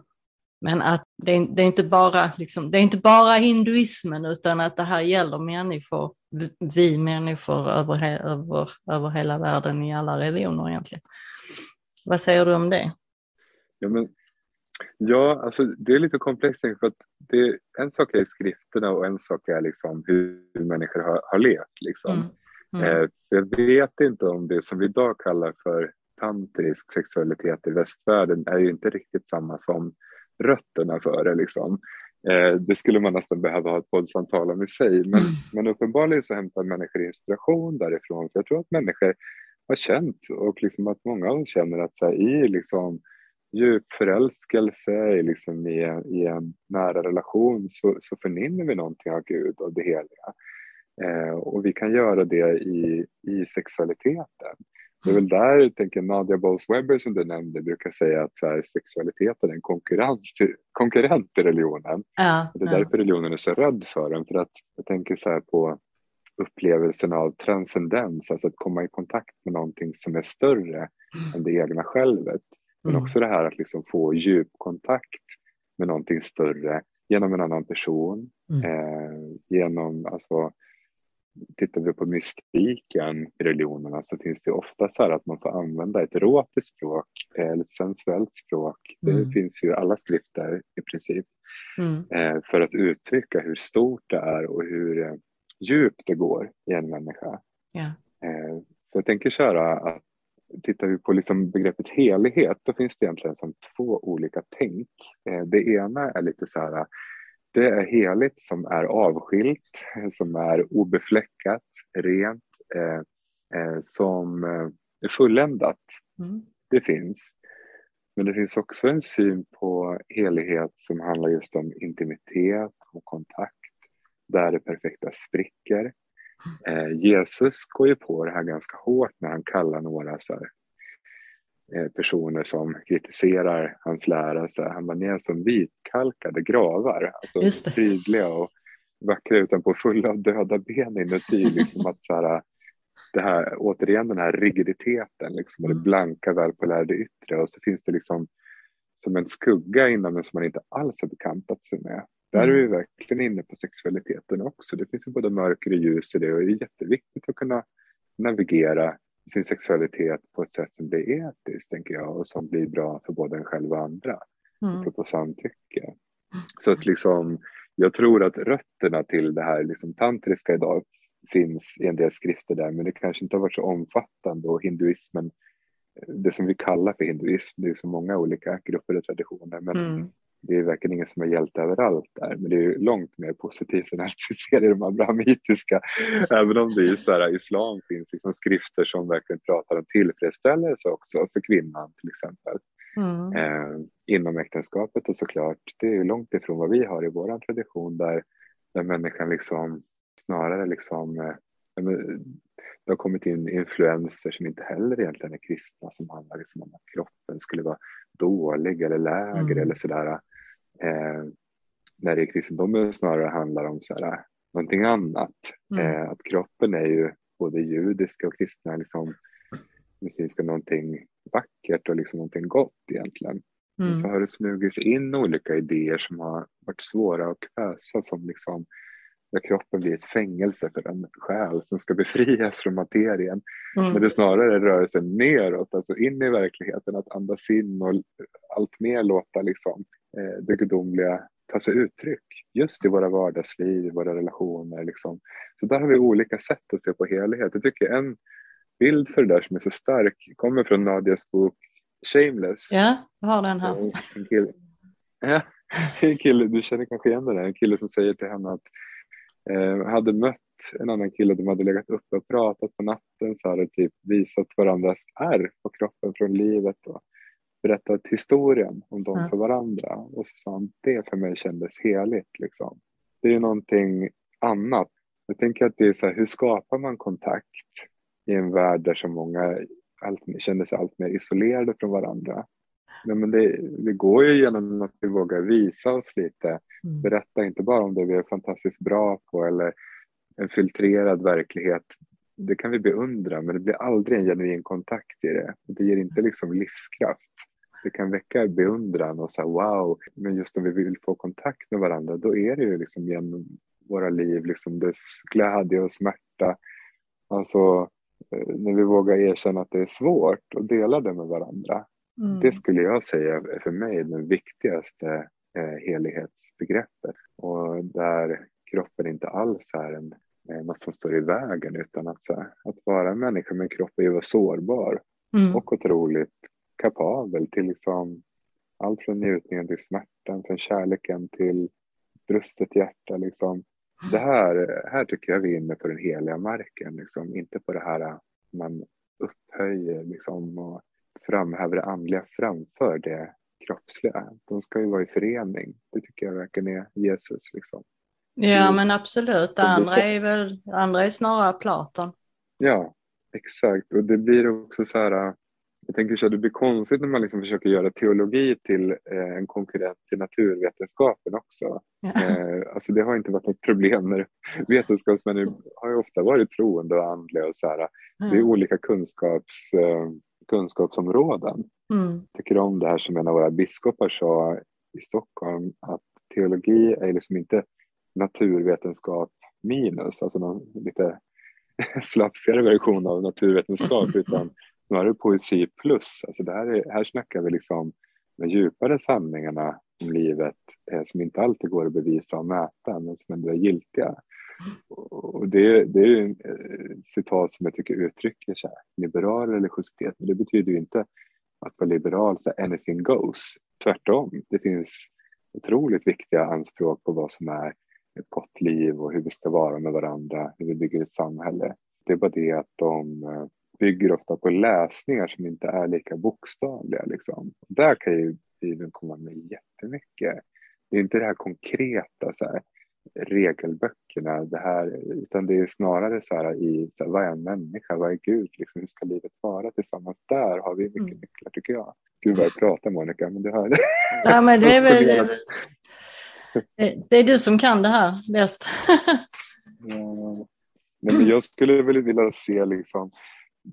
Men att det är, det är, inte bara, liksom, det är inte bara hinduismen utan att det här gäller människor, vi människor över, över, över hela världen i alla religioner egentligen. Vad säger du om det? Ja, men, ja alltså, det är lite komplext för att det, en sak är skrifterna och en sak är liksom hur människor har, har levt. Liksom. Mm. Mm. Eh, jag vet inte om det som vi idag kallar för tantrisk sexualitet i västvärlden är ju inte riktigt samma som rötterna för det. Liksom. Eh, det skulle man nästan behöva ha ett poddsamtal om i sig. Men, mm. men uppenbarligen så hämtar människor inspiration därifrån. För jag tror att människor har känt och liksom att många av dem känner att så här, i liksom, djup förälskelse, liksom i, i en nära relation så, så förnimmer vi någonting av Gud och det heliga. Eh, och vi kan göra det i, i sexualiteten. Det är väl där, tänker Nadia Bowles-Webber som du nämnde, brukar säga att här, sexualiteten är en konkurrens till, konkurrent till religionen. Ja, det är ja. därför religionen är så rädd för den. För att jag tänker så här på upplevelsen av transcendens, alltså att komma i kontakt med någonting som är större mm. än det egna självet. Men mm. också det här att liksom få djupkontakt med någonting större genom en annan person, mm. eh, genom alltså, tittar vi på mystiken i religionerna så finns det ofta så här att man får använda ett erotiskt språk eller ett sensuellt språk. Mm. Det finns ju alla skrifter i princip. Mm. Eh, för att uttrycka hur stort det är och hur eh, djupt det går i en människa. Eh, för jag tänker så här att tittar vi på liksom begreppet helighet då finns det egentligen som två olika tänk. Det ena är lite så här det är heligt som är avskilt, som är obefläckat, rent, eh, eh, som eh, är fulländat. Mm. Det finns. Men det finns också en syn på helighet som handlar just om intimitet och kontakt, där det perfekta spricker. Eh, Jesus går ju på det här ganska hårt när han kallar några så här, Eh, personer som kritiserar hans lära. Så han var ner som vitkalkade gravar, alltså tydliga och vackra utanpå fulla av döda ben inuti. Liksom att så här, det här, återigen den här rigiditeten liksom, och det mm. blanka välpolärde yttre och så finns det liksom som en skugga inom en som man inte alls har bekantat sig med. Där är vi mm. verkligen inne på sexualiteten också. Det finns ju både mörker och ljus i det och det är jätteviktigt att kunna navigera sin sexualitet på ett sätt som blir etiskt, tänker jag, och som blir bra för både en själv och andra. Mm. På samtycke. Så att liksom, jag tror att rötterna till det här liksom tantriska idag finns i en del skrifter där, men det kanske inte har varit så omfattande och hinduismen, det som vi kallar för hinduism, det är så många olika grupper och traditioner, men mm det är verkligen ingen som har gällt överallt där, men det är långt mer positivt än att vi ser i de abrahamitiska. Även om det i så här, islam finns liksom skrifter som verkligen pratar om tillfredsställelse också för kvinnan till exempel. Mm. Eh, inom äktenskapet och såklart, det är ju långt ifrån vad vi har i vår tradition där, där människan liksom snarare liksom eh, det har kommit in influenser som inte heller egentligen är kristna som handlar liksom om att kroppen skulle vara dålig eller lägre mm. eller sådär. Eh, när i kristendomen snarare handlar om så här, någonting annat. Mm. Eh, att kroppen är ju både judiska och kristna, liksom, muslimska, någonting vackert och liksom någonting gott egentligen. Mm. Så har det smugits in olika idéer som har varit svåra att kväsa som liksom där kroppen blir ett fängelse för en själ som ska befrias från materien. Mm. Men det snarare rör sig neråt, alltså in i verkligheten, att andas in och allt mer låta liksom, eh, det gudomliga ta sig uttryck just i våra vardagsliv, i våra relationer. Liksom. Så där har vi olika sätt att se på helhet. Jag tycker en bild för det där som är så stark kommer från Nadias bok Shameless. Ja, jag har den här. En kille, ja, en kille, du känner kanske igen den där, en kille som säger till henne att eh, hade mött en annan kille, de hade legat uppe och pratat på natten så här, och typ visat varandras ärr på kroppen från livet och berättat historien om dem mm. för varandra. Och så sa han, det för mig kändes heligt. Liksom. Det är ju någonting annat. Jag tänker att det är så här, hur skapar man kontakt i en värld där så många allt, känner sig allt mer isolerade från varandra. Nej, men det, det, går ju genom att vi vågar visa oss lite, mm. berätta inte bara om det vi är fantastiskt bra på eller en filtrerad verklighet. Det kan vi beundra men det blir aldrig en genuin kontakt i det. Det ger inte liksom livskraft. Det kan väcka beundran och så wow, men just om vi vill få kontakt med varandra då är det ju liksom genom våra liv, liksom dess glädje och smärta. Alltså eh, när vi vågar erkänna att det är svårt och dela det med varandra. Mm. Det skulle jag säga är för mig det viktigaste eh, helighetsbegreppet. Och där kroppen inte alls är en, eh, något som står i vägen utan att, så, att vara en människa med en kropp är ju sårbar mm. och otroligt kapabel till liksom allt från njutningen till smärtan, från kärleken till brustet hjärta. Liksom. Det här, här tycker jag vi är inne på den heliga marken, liksom. inte på det här man upphöjer liksom, och framhäver det andliga framför det kroppsliga. De ska ju vara i förening. Det tycker jag verkligen är Jesus. Liksom. Ja men absolut, det andra är väl andra är snarare Platon. Ja, exakt. Och det blir också så här, jag tänker så att det blir konstigt när man liksom försöker göra teologi till eh, en konkurrent till naturvetenskapen också. Ja. Eh, alltså det har inte varit något problem när vetenskapsmän har ju ofta varit troende och andliga och så här. Mm. Det är olika kunskaps, eh, kunskapsområden. Mm. Jag tycker om det här som en av våra biskopar sa i Stockholm att teologi är liksom inte naturvetenskap minus, alltså någon lite slapsigare version av naturvetenskap utan snarare poesi plus. Alltså det här, är, här snackar vi liksom de djupare sanningarna om livet eh, som inte alltid går att bevisa och mäta men som ändå är giltiga. Och det, det är ett eh, citat som jag tycker uttrycker så här, liberal religiositet, men det betyder ju inte att vara liberal så anything goes. Tvärtom, det finns otroligt viktiga anspråk på vad som är ett gott liv och hur vi ska vara med varandra, hur vi bygger ett samhälle. Det är bara det att de eh, bygger ofta på läsningar som inte är lika bokstavliga. Liksom. Där kan ju Bibeln komma med jättemycket. Det är inte det här konkreta, så här, regelböckerna, det här, utan det är snarare så här i så här, vad är en människa, vad är Gud, liksom, hur ska livet vara tillsammans? Där har vi mycket mm. nycklar tycker jag. Gud vad jag pratar Monica, men du hör. Ja, men det är väl, det är du som kan det här bäst. ja. Nej, men jag skulle väl vilja se liksom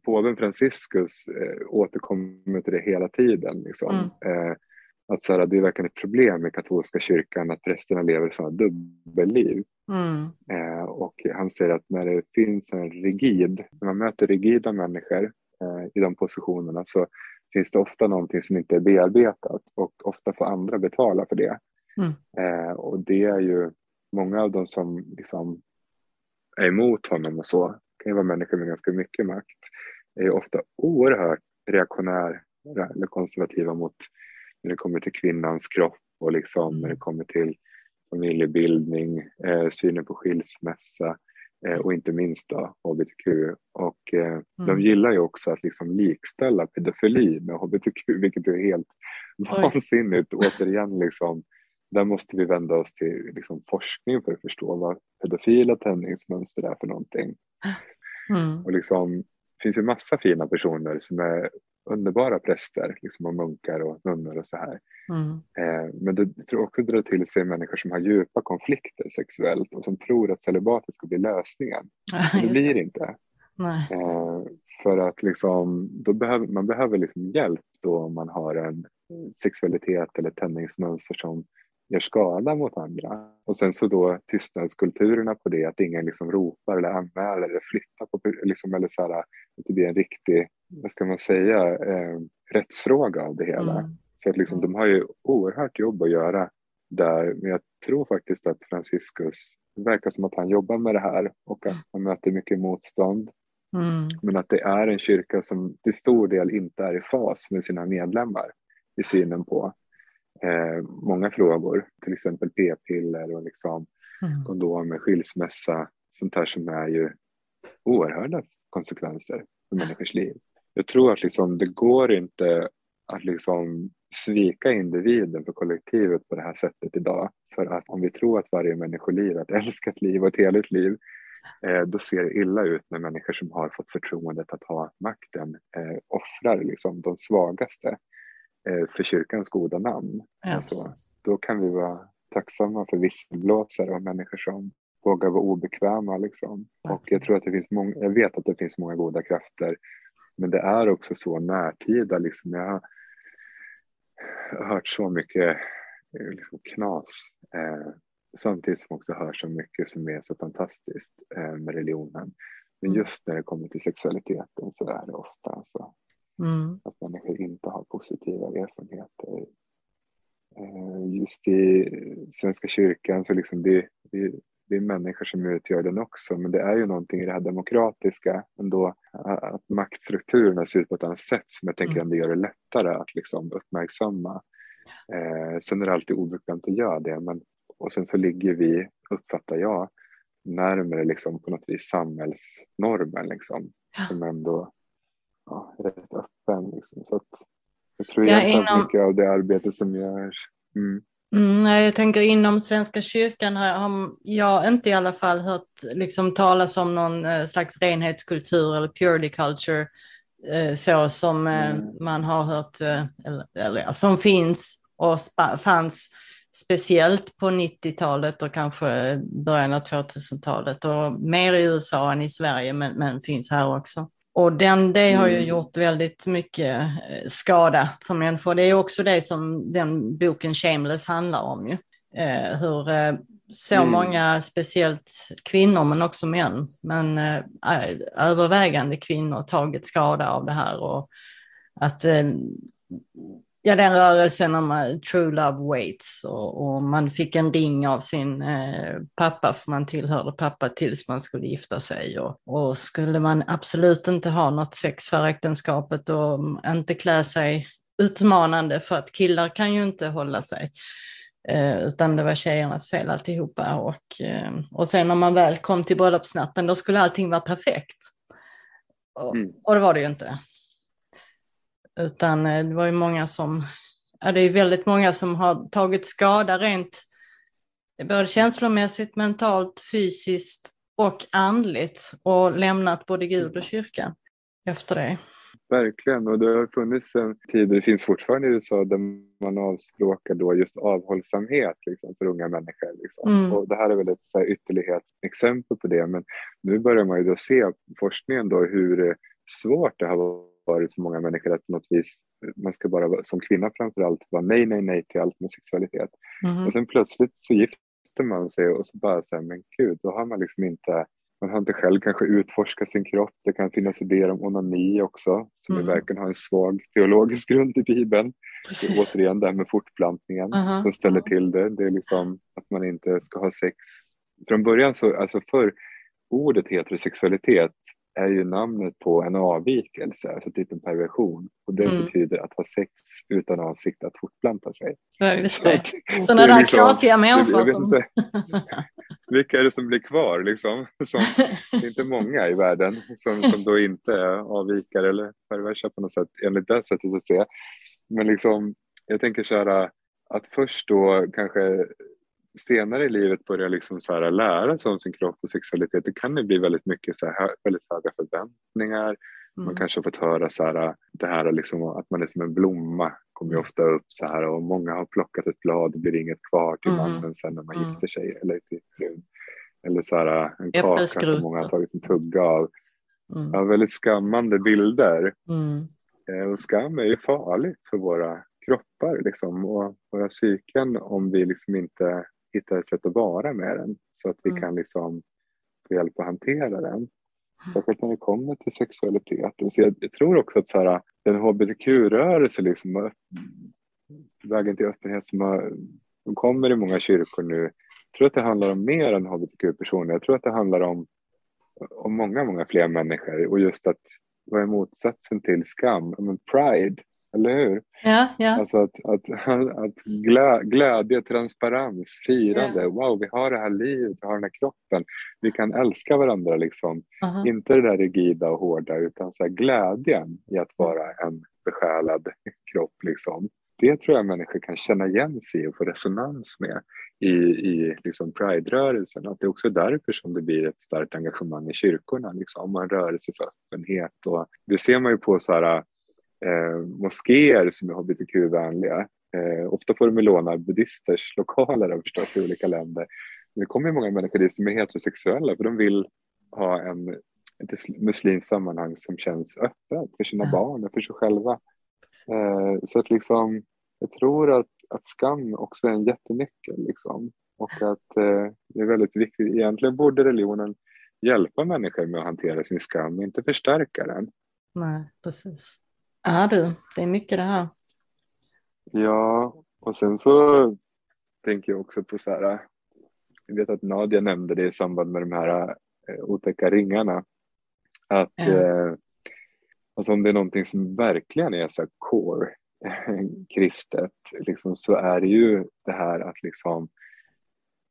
påven Franciscus eh, återkommer till det hela tiden. Liksom. Mm. Eh, att så här, det är verkligen ett problem i katolska kyrkan att prästerna lever sådana dubbelliv. Mm. Eh, och han säger att när det finns en rigid, när man möter rigida människor eh, i de positionerna så finns det ofta någonting som inte är bearbetat och ofta får andra betala för det. Mm. Eh, och det är ju många av de som liksom är emot honom och så kan ju vara människor med ganska mycket makt är ofta oerhört reaktionära eller konservativa mot när det kommer till kvinnans kropp och liksom när det mm. kommer till familjebildning, eh, synen på skilsmässa eh, och inte minst då hbtq. Och eh, mm. de gillar ju också att liksom likställa pedofili med hbtq, vilket är helt Oj. vansinnigt. Återigen, liksom, där måste vi vända oss till liksom, forskning för att förstå vad pedofila tändningsmönster är för någonting. Mm. Och liksom, det finns ju massa fina personer som är underbara präster liksom, och munkar och nunnor och så här. Mm. Eh, men det tror också drar till sig människor som har djupa konflikter sexuellt och som tror att celibatet ska bli lösningen. Men det blir inte. Eh, för att liksom, då behöver, man behöver liksom hjälp då om man har en sexualitet eller tändningsmönster som gör skada mot andra. Och sen så då tystnadskulturerna på det, att ingen liksom ropar eller anmäler eller flyttar på, liksom, eller så här, att det blir en riktig, vad ska man säga, eh, rättsfråga av det hela. Mm. Så att liksom, de har ju oerhört jobb att göra där, men jag tror faktiskt att Franciscus, det verkar som att han jobbar med det här och att han möter mycket motstånd. Mm. Men att det är en kyrka som till stor del inte är i fas med sina medlemmar i synen på eh, många frågor, till exempel p-piller och liksom mm. kondomer, skilsmässa, sånt här som är ju oerhörda konsekvenser för människors liv. Jag tror att liksom, det går inte att liksom svika individen för kollektivet på det här sättet idag. För att om vi tror att varje människoliv är ett älskat liv och ett heligt liv eh, då ser det illa ut när människor som har fått förtroendet att ha makten eh, offrar liksom de svagaste för kyrkans goda namn. Ja, alltså, då kan vi vara tacksamma för visselblåsare och människor som vågar vara obekväma. Liksom. Och jag tror att det finns många, jag vet att det finns många goda krafter, men det är också så närtida. Liksom. Jag har hört så mycket eh, liksom, knas eh, samtidigt som också hör så mycket som är så fantastiskt eh, med religionen. Men Mm. just när det kommer till sexualiteten så är det ofta så Mm. att människor inte har positiva erfarenheter. Eh, Just i Svenska kyrkan så liksom det, det, det är människor som utgör den också, men det är ju någonting i det här demokratiska ändå, att maktstrukturerna ser ut på ett annat sätt som jag tänker Mm. ändå gör det lättare att liksom uppmärksamma. Eh, sen är det alltid obekvämt att göra det, men och sen så ligger vi, uppfattar jag, närmare liksom på något vis samhällsnormen liksom, som ändå ja, rätt öppen. Liksom. Så att jag tror Ja, egentligen inom- mycket av det arbete som görs mm, Mm, jag tänker inom Svenska kyrkan har, har jag inte i alla fall hört liksom, talas om någon eh, slags renhetskultur eller purity culture eh, så som eh, Mm. man har hört, eller, eller som finns och fanns speciellt på 90-talet och kanske början av 2000-talet och mer i USA än i Sverige men, men finns här också. Och den, det har ju Mm. gjort väldigt mycket eh, skada för människor. Det är också det som den boken Shameless handlar om ju. Eh, hur eh, så Mm. många, speciellt kvinnor men också män, men eh, övervägande kvinnor tagit skada av det här och att eh, ja, den rörelsen om eh, true love waits och, och man fick en ring av sin eh, pappa för man tillhörde pappa tills man skulle gifta sig och, och skulle man absolut inte ha något sex för äktenskapet och inte klä sig utmanande för att killar kan ju inte hålla sig. Eh, utan det var tjejernas fel alltihopa. Och, eh, och sen när man väl kom till bröllopsnatten då skulle allting vara perfekt. Och, Mm. och det var det ju inte. Utan eh, det var ju många som, ja det är väldigt många som har tagit skada rent både känslomässigt, mentalt, fysiskt och andligt och lämnat både Gud och kyrkan efter det. Verkligen, och det har funnits en tid, det finns fortfarande i USA, där man avspråkar då just avhållsamhet liksom, för unga människor. Liksom. Mm. Och det här är väl ett så här, ytterlighetsexempel på det, men nu börjar man ju då se forskningen då hur eh, svårt det har varit för många människor att på något vis, man ska bara som kvinna framförallt vara nej, nej, nej till allt med sexualitet. Mhm. Och sen plötsligt så gifter man sig och så bara här, men gud, då har man liksom inte, man har inte själv kanske utforskat sin kropp. Det kan finnas idéer om onani också, som Mm. mm. verkligen har en svag teologisk grund i Bibeln. Precis. återigen det här med fortplantningen Aha. som ställer till det. Det är liksom att man inte ska ha sex. Från början så, alltså för ordet heterosexualitet är ju namnet på en avvikelse, alltså typ en perversion. Och det Mm. betyder att ha sex utan avsikt att fortplanta sig. Ja, just det. Sådana där liksom- knasiga jag människor som... inte, vilka är det som blir kvar liksom? Som, det är inte många i världen som, som då inte är avvikare eller perversa på något sätt enligt det sättet att se. Men liksom, jag tänker så här att först då kanske senare i livet börja liksom så här lära sig om sin kropp och sexualitet. Det kan ju bli väldigt mycket så här, väldigt höga förväntningar. Man Mm. kanske har fått höra så här, det här liksom, att man är som en blomma kommer ju ofta upp så här och många har plockat ett blad, det blir inget kvar till Mm. mannen sen när man Mm. gifter sig eller till frun. Eller så här, en kaka som många har tagit en tugga av. Mm. Ja, väldigt skammande bilder. Mm. Eh, Och skam är ju farligt för våra kroppar liksom, och våra psyken om vi liksom inte hittar ett sätt att vara med den så att vi Mm. kan liksom få hjälp att hantera den. Särskilt när det kommer till sexualiteten. Så jag, jag tror också att så här, den hbtq-rörelse, liksom, vägen till öppenhet som har, som kommer i många kyrkor nu, jag tror att det handlar om mer än hbtq-personer. Jag tror att det handlar om, om många, många fler människor och just att vad är motsatsen till skam? Men pride, eller hur? Ja, ja. Alltså att, att, att glä, glädje, transparens, firande. Wow, vi har det här livet, vi har den här kroppen. Vi kan älska varandra liksom. Aha. Inte det där rigida och hårda utan så glädjen i att vara en besjälad kropp. Liksom. Det tror jag människor kan känna igen sig och få resonans med. i, i liksom Pride-rörelsen. Att det är också därför som det blir ett starkt engagemang i kyrkorna, liksom, man rörelse för öppenhet. Och det ser man ju på så här, eh, moskéer som är hbtq-vänliga. Eh, ofta får de låna buddhisters lokaler förstås i olika länder. Men det kommer många människor dit som är heterosexuella för de vill ha en, ett muslimskt sammanhang som känns öppet för sina barn och för sig själva. Eh, så att liksom, jag tror att, att skam också är en jättenyckel. Liksom. Och att eh, det är väldigt viktigt. Egentligen borde religionen hjälpa människor med att hantera sin skam, inte förstärka den. Nej, precis. Ja du, det är mycket det här. Ja, och sen så tänker jag också på så här, jag vet att Nadia nämnde det i samband med de här eh, otäcka ringarna, att eh, alltså om det är någonting som verkligen är så core kristet, liksom, så är det ju det här att liksom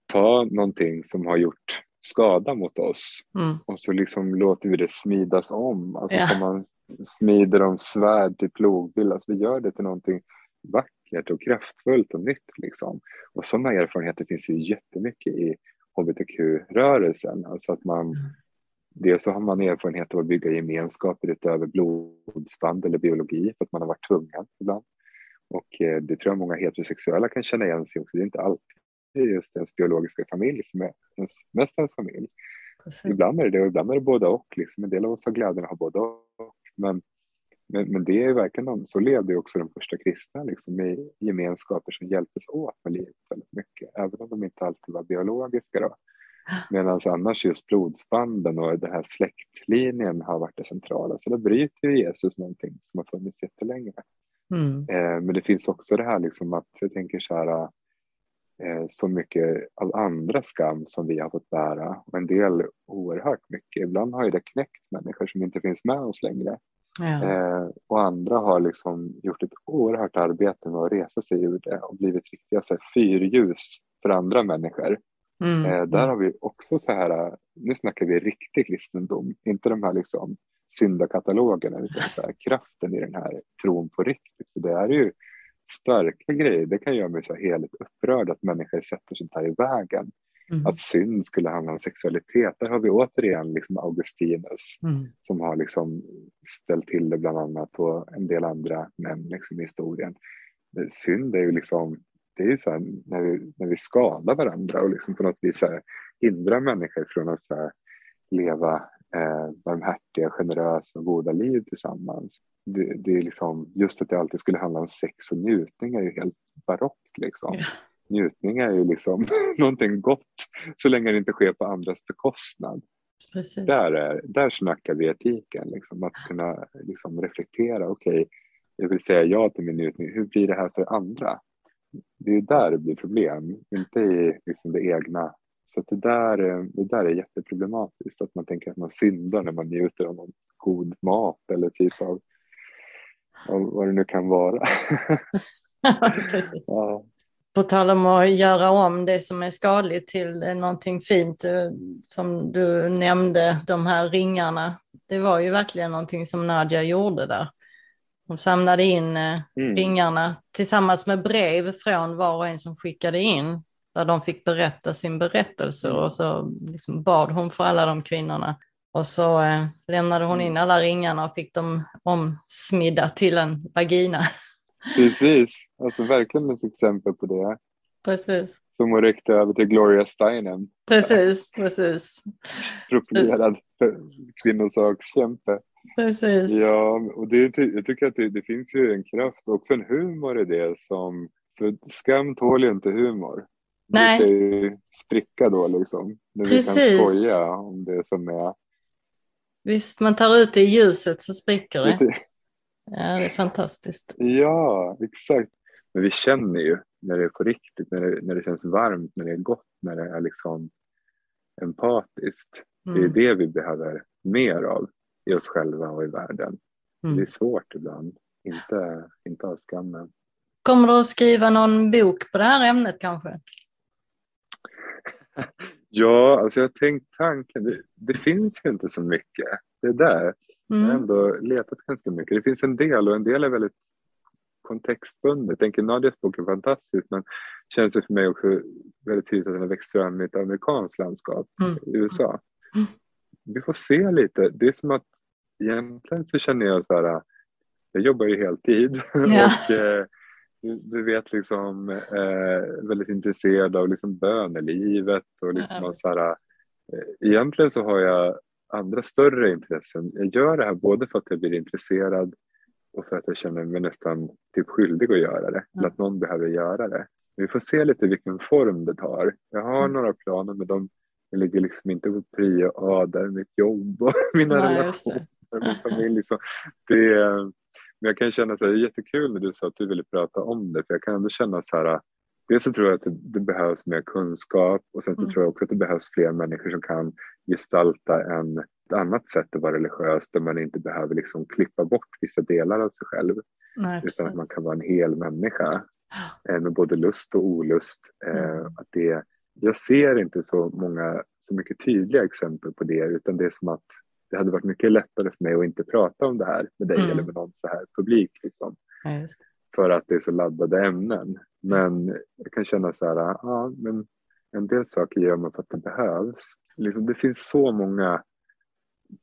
ta någonting som har gjort skada mot oss mm. och så liksom låter vi det smidas om. Alltså ja. som man smider om svärd till plogbill. Alltså vi gör det till någonting vackert och kraftfullt och nytt. Liksom. Och sådana erfarenheter finns ju jättemycket i hbtq-rörelsen. Alltså att man, mm. Dels så har man erfarenhet av att bygga gemenskaper utöver blodsband eller biologi för att man har varit tvungen ibland. Och eh, det tror jag många heterosexuella kan känna igen sig också. Det är inte alltid just ens biologiska familj som är ens, mest ens familj. Precis. Ibland är det det och ibland är det båda och. Liksom. En del av oss har glädjen att ha båda och. Men, men, men det är verkligen så levde också de första kristna liksom, i gemenskaper som hjälptes åt med livet väldigt mycket. Även om de inte alltid var biologiska. Då. Medan annars just blodsbanden och den här släktlinjen har varit det centrala. Så då bryter Jesus någonting som har funnits jättelänge. Mm. Eh, men det finns också det här liksom att jag tänker så här så mycket av andra skam som vi har fått bära och en del oerhört mycket. Ibland har ju det knäckt människor som inte finns med oss längre. Ja. Eh, och andra har liksom gjort ett oerhört arbete med att resa sig ur det och blivit riktiga så här, fyrljus för andra människor. Mm. Eh, där har vi också så här, nu snackar vi riktig kristendom, inte de här liksom syndakatalogerna utan så här, kraften i den här tron på riktigt. För det är ju starka grejer, det kan göra mig så helt upprörd att människor sätter sånt här i vägen. Mm. Att synd skulle handla om sexualitet. Där har vi återigen liksom Augustinus mm. som har liksom ställt till det bland annat och en del andra män liksom i historien. Synd är ju liksom, det är ju så här, när vi, när vi skadar varandra och liksom på något vis hindrar människor från att leva eh, barmhärtiga, generösa och goda liv tillsammans. Det, det, är liksom, just att det alltid skulle handla om sex och njutning är ju helt barockt. Liksom. Ja. Njutning är ju liksom någonting gott så länge det inte sker på andras bekostnad. Precis. Där, är, där snackar vi etiken, liksom, att kunna liksom, reflektera. Okej, okay, jag vill säga ja till min njutning. Hur blir det här för andra? Det är där det blir problem, inte i liksom, det egna så det, där, det där är jätteproblematiskt, att man tänker att man syndar när man njuter av någon god mat eller typ av, av vad det nu kan vara. Precis. Ja. På tal om att göra om det som är skadligt till någonting fint, eh, som du nämnde, de här ringarna. Det var ju verkligen någonting som Nadja gjorde där. Hon samlade in eh, mm. ringarna tillsammans med brev från var och en som skickade in där de fick berätta sin berättelse och så liksom bad hon för alla de kvinnorna. Och så eh, lämnade hon in alla ringarna och fick dem omsmidda till en vagina. Precis, alltså verkligen ett exempel på det. Precis. Som hon räckte över till Gloria Steinem. Precis, precis. Profilerad kvinnosakskämpe. Precis. Ja, och det, jag tycker att det, det finns ju en kraft och också en humor i det som, för skam tål ju inte humor. Nej. Ju spricka då liksom. När Precis. vi kan skoja om det som är. Visst, man tar ut det i ljuset så spricker det. Ja, det är fantastiskt. Ja, exakt. Men vi känner ju när det är på riktigt, när det, när det känns varmt, när det är gott, när det är liksom empatiskt. Mm. Det är mm. det vi behöver mer av i oss själva och i världen. Mm. Det är svårt ibland, inte, inte av skammen. Kommer du att skriva någon bok på det här ämnet kanske? Ja, alltså jag har tänkt tanken. Det, det, finns ju inte så mycket. Det är där. Mm. Jag har mm. ändå letat ganska mycket. Det finns en del och en del är väldigt kontextbundet. Jag tänker Nadias bok är fantastisk men känns det för mig också väldigt tydligt att den har växt fram i ett amerikanskt landskap Mm. i USA. Mm. Vi får se lite. Det är som att egentligen så känner jag så här, jag jobbar ju heltid Ja. och eh, du, vet liksom eh, väldigt intresserad av liksom bönelivet och liksom Ja. av så här, eh, egentligen så har jag andra större intressen. Jag gör det här både för att jag blir intresserad och för att jag känner mig nästan typ skyldig att göra det. Eller Ja. att någon behöver göra det. Vi får se lite vilken form det tar. Jag har Mm. några planer men de ligger liksom inte på prio A där mitt jobb och mina just relationer med min familj. Liksom. Det, är- men jag kan känna att det är jättekul när du sa att du ville prata om det för jag kan ändå känna så här Dels så tror jag att det, det behövs mer kunskap och sen så Mm. tror jag också att det behövs fler människor som kan gestalta en, ett annat sätt att vara religiös där man inte behöver liksom klippa bort vissa delar av sig själv Nej, utan att man kan vara en hel människa eh, med både lust och olust. Eh, Mm. Att det, jag ser inte så många, så mycket tydliga exempel på det utan det är som att det hade varit mycket lättare för mig att inte prata om det här med dig Mm. eller med någon så här publik liksom, Ja, för att det är så laddade ämnen. Men jag kan känna så här, ja men en del saker gör man för att det behövs. Liksom, det finns så många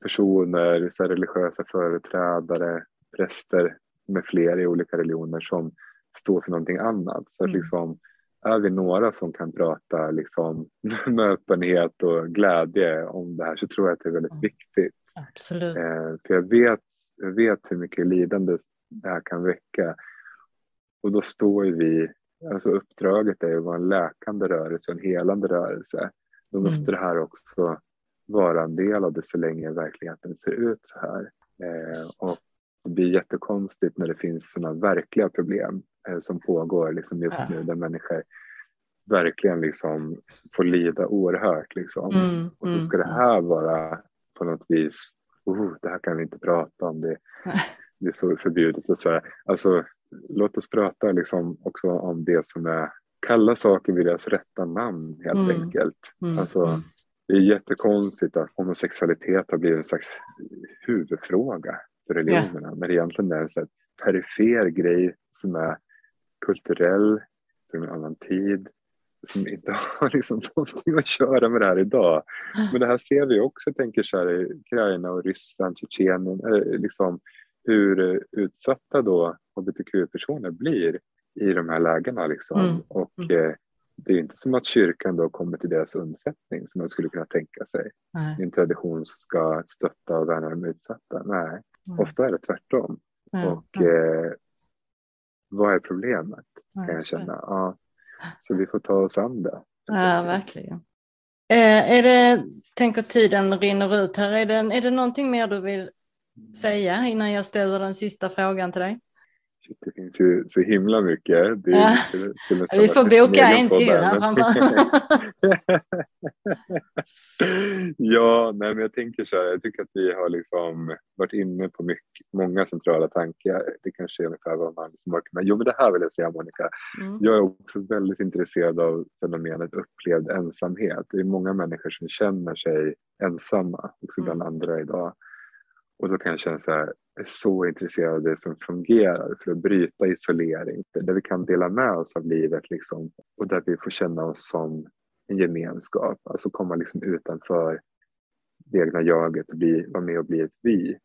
personer, så religiösa företrädare, präster med fler i olika religioner som står för någonting annat. Så att Mm. liksom, är vi några som kan prata liksom, med öppenhet och glädje om det här så tror jag att det är väldigt Mm. viktigt. Absolut. Eh, för jag vet, jag vet hur mycket lidande det här kan väcka. Och då står ju vi, alltså uppdraget är ju att vara en läkande rörelse, en helande rörelse. Då Mm. måste det här också vara en del av det så länge verkligheten ser ut så här. Eh, och det blir jättekonstigt när det finns sådana verkliga problem eh, som pågår liksom just nu där människor verkligen liksom får lida oerhört. Liksom. Mm, Och så ska det mm, här vara på något vis, oh, det här kan vi inte prata om, det, det är så förbjudet och så här. Alltså, låt oss prata liksom också om det som är kalla saker vid deras rätta namn helt Mm. enkelt. mm, Alltså, det är jättekonstigt att homosexualitet har blivit en slags huvudfråga för religionerna när det egentligen är en så här perifer grej som är kulturell, från en annan tid, som inte har liksom någonting att göra med det här idag. Men det här ser vi också, jag tänker så här i Ukraina och Ryssland, Tjetjenien, eh, liksom hur eh, utsatta då hbtq-personer blir i de här lägena. Liksom. Mm. Och Mm. eh, det är inte som att kyrkan då kommer till deras undsättning som man skulle kunna tänka sig. Nej, en tradition som ska stötta och värna de utsatta. Nej, nej. ofta är det tvärtom. Ja, Och eh, vad är problemet kan jag känna. Ja, så vi får ta oss an det. Ja, verkligen. Eh, är det, tänker tiden rinner ut här, är det, är det någonting mer du vill säga innan jag ställer den sista frågan till dig? Det finns ju så himla mycket. Det Ja. skulle nästan Vi varit får boka en till ja, nej, men jag tänker så här. Jag tycker att vi har liksom varit inne på mycket, många centrala tankar. Det kanske är ungefär vad man liksom orkar med. Jo, men det här vill jag säga Monica. Mm. Jag är också väldigt intresserad av fenomenet upplevd ensamhet. Det är många människor som känner sig ensamma, också bland Mm. andra idag. Och då kan jag känna så här, är så intresserad av det som fungerar för att bryta isolering. Där vi kan dela med oss av livet liksom, och där vi får känna oss som en gemenskap. Alltså komma liksom utanför det egna jaget och bli, vara med och bli ett vi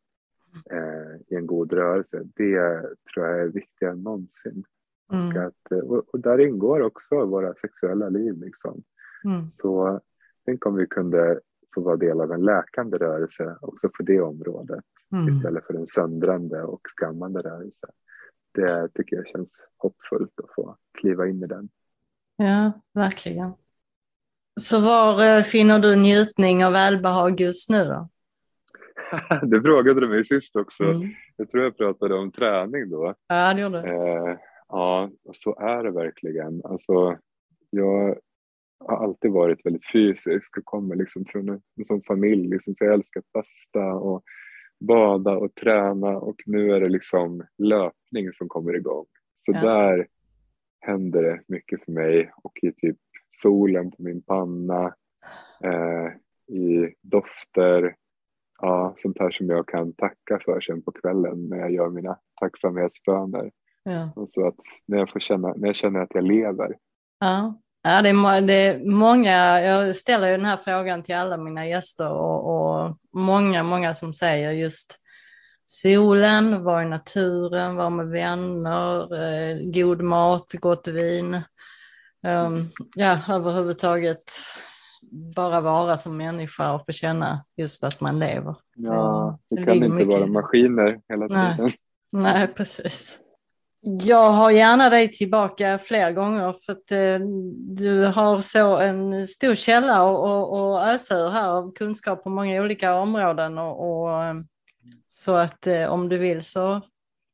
eh, i en god rörelse. Det tror jag är viktigare än någonsin. Och, Mm. att, eh, och, och där ingår också våra sexuella liv. Liksom. Mm. Så tänk om vi kunde få vara del av en läkande rörelse också på det området Mm. istället för en söndrande och skammande rörelse. Det tycker jag känns hoppfullt att få kliva in i den. Ja, verkligen. Så var eh, finner du njutning och välbehag just nu då? Det frågade du mig sist också. Mm. Jag tror jag pratade om träning då. Ja, det gjorde du. Eh, ja, så är det verkligen. Alltså, jag har alltid varit väldigt fysisk och kommer liksom från en, en sån familj. Liksom, så jag älskar att basta och bada och träna och nu är det liksom löpning som kommer igång. Så Ja. där händer det mycket för mig och i typ solen på min panna, eh, i dofter, ja, sånt här som jag kan tacka för sen på kvällen när jag gör mina tacksamhetsböner. Ja. Och så att när jag, får känna, när jag känner att jag lever, Ja, ja det, är, det är många, jag ställer ju den här frågan till alla mina gäster och, och många, många som säger just solen, vara i naturen, vara med vänner, eh, god mat, gott vin. Um, ja, överhuvudtaget bara vara som människa och få känna just att man lever. Ja, vi kan inte mycket. vara maskiner hela tiden. Nej, Nej, precis. Jag har gärna dig tillbaka fler gånger för att eh, du har så en stor källa och, ösa ur här av kunskap på många olika områden och, och eh, så att eh, om du vill så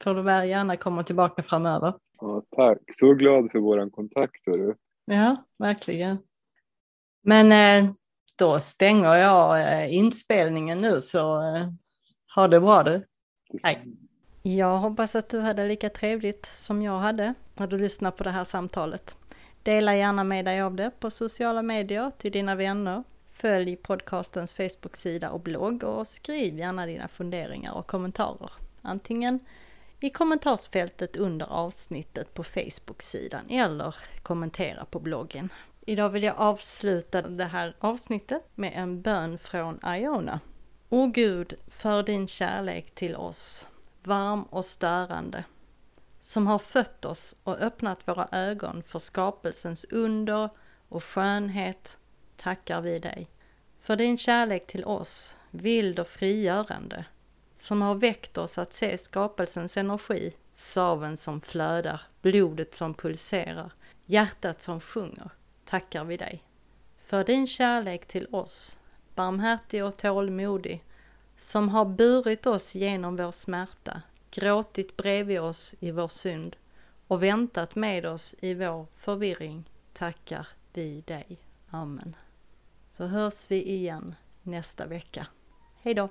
får du väl gärna komma tillbaka framöver. Ja, tack, så glad för våran kontakt. Du. Ja, verkligen. Men eh, då stänger jag eh, inspelningen nu så eh, ha det bra du. Hej. Jag hoppas att du hade lika trevligt som jag hade när du lyssnade på det här samtalet. Dela gärna med dig av det på sociala medier till dina vänner. Följ podcastens Facebook-sida och blogg och skriv gärna dina funderingar och kommentarer. Antingen i kommentarsfältet under avsnittet på Facebook-sidan eller kommentera på bloggen. Idag vill jag avsluta det här avsnittet med en bön från Iona. O Gud, för din kärlek till oss, varm och störande, som har fött oss och öppnat våra ögon för skapelsens under och skönhet, tackar vi dig. För din kärlek till oss, vild och frigörande, som har väckt oss att se skapelsens energi, saven som flödar, blodet som pulserar, hjärtat som sjunger tackar vi dig. För din kärlek till oss, barmhärtig och tålmodig, som har burit oss genom vår smärta, gråtit bredvid oss i vår synd och väntat med oss i vår förvirring, tackar vi dig. Amen. Så hörs vi igen nästa vecka. Hej då!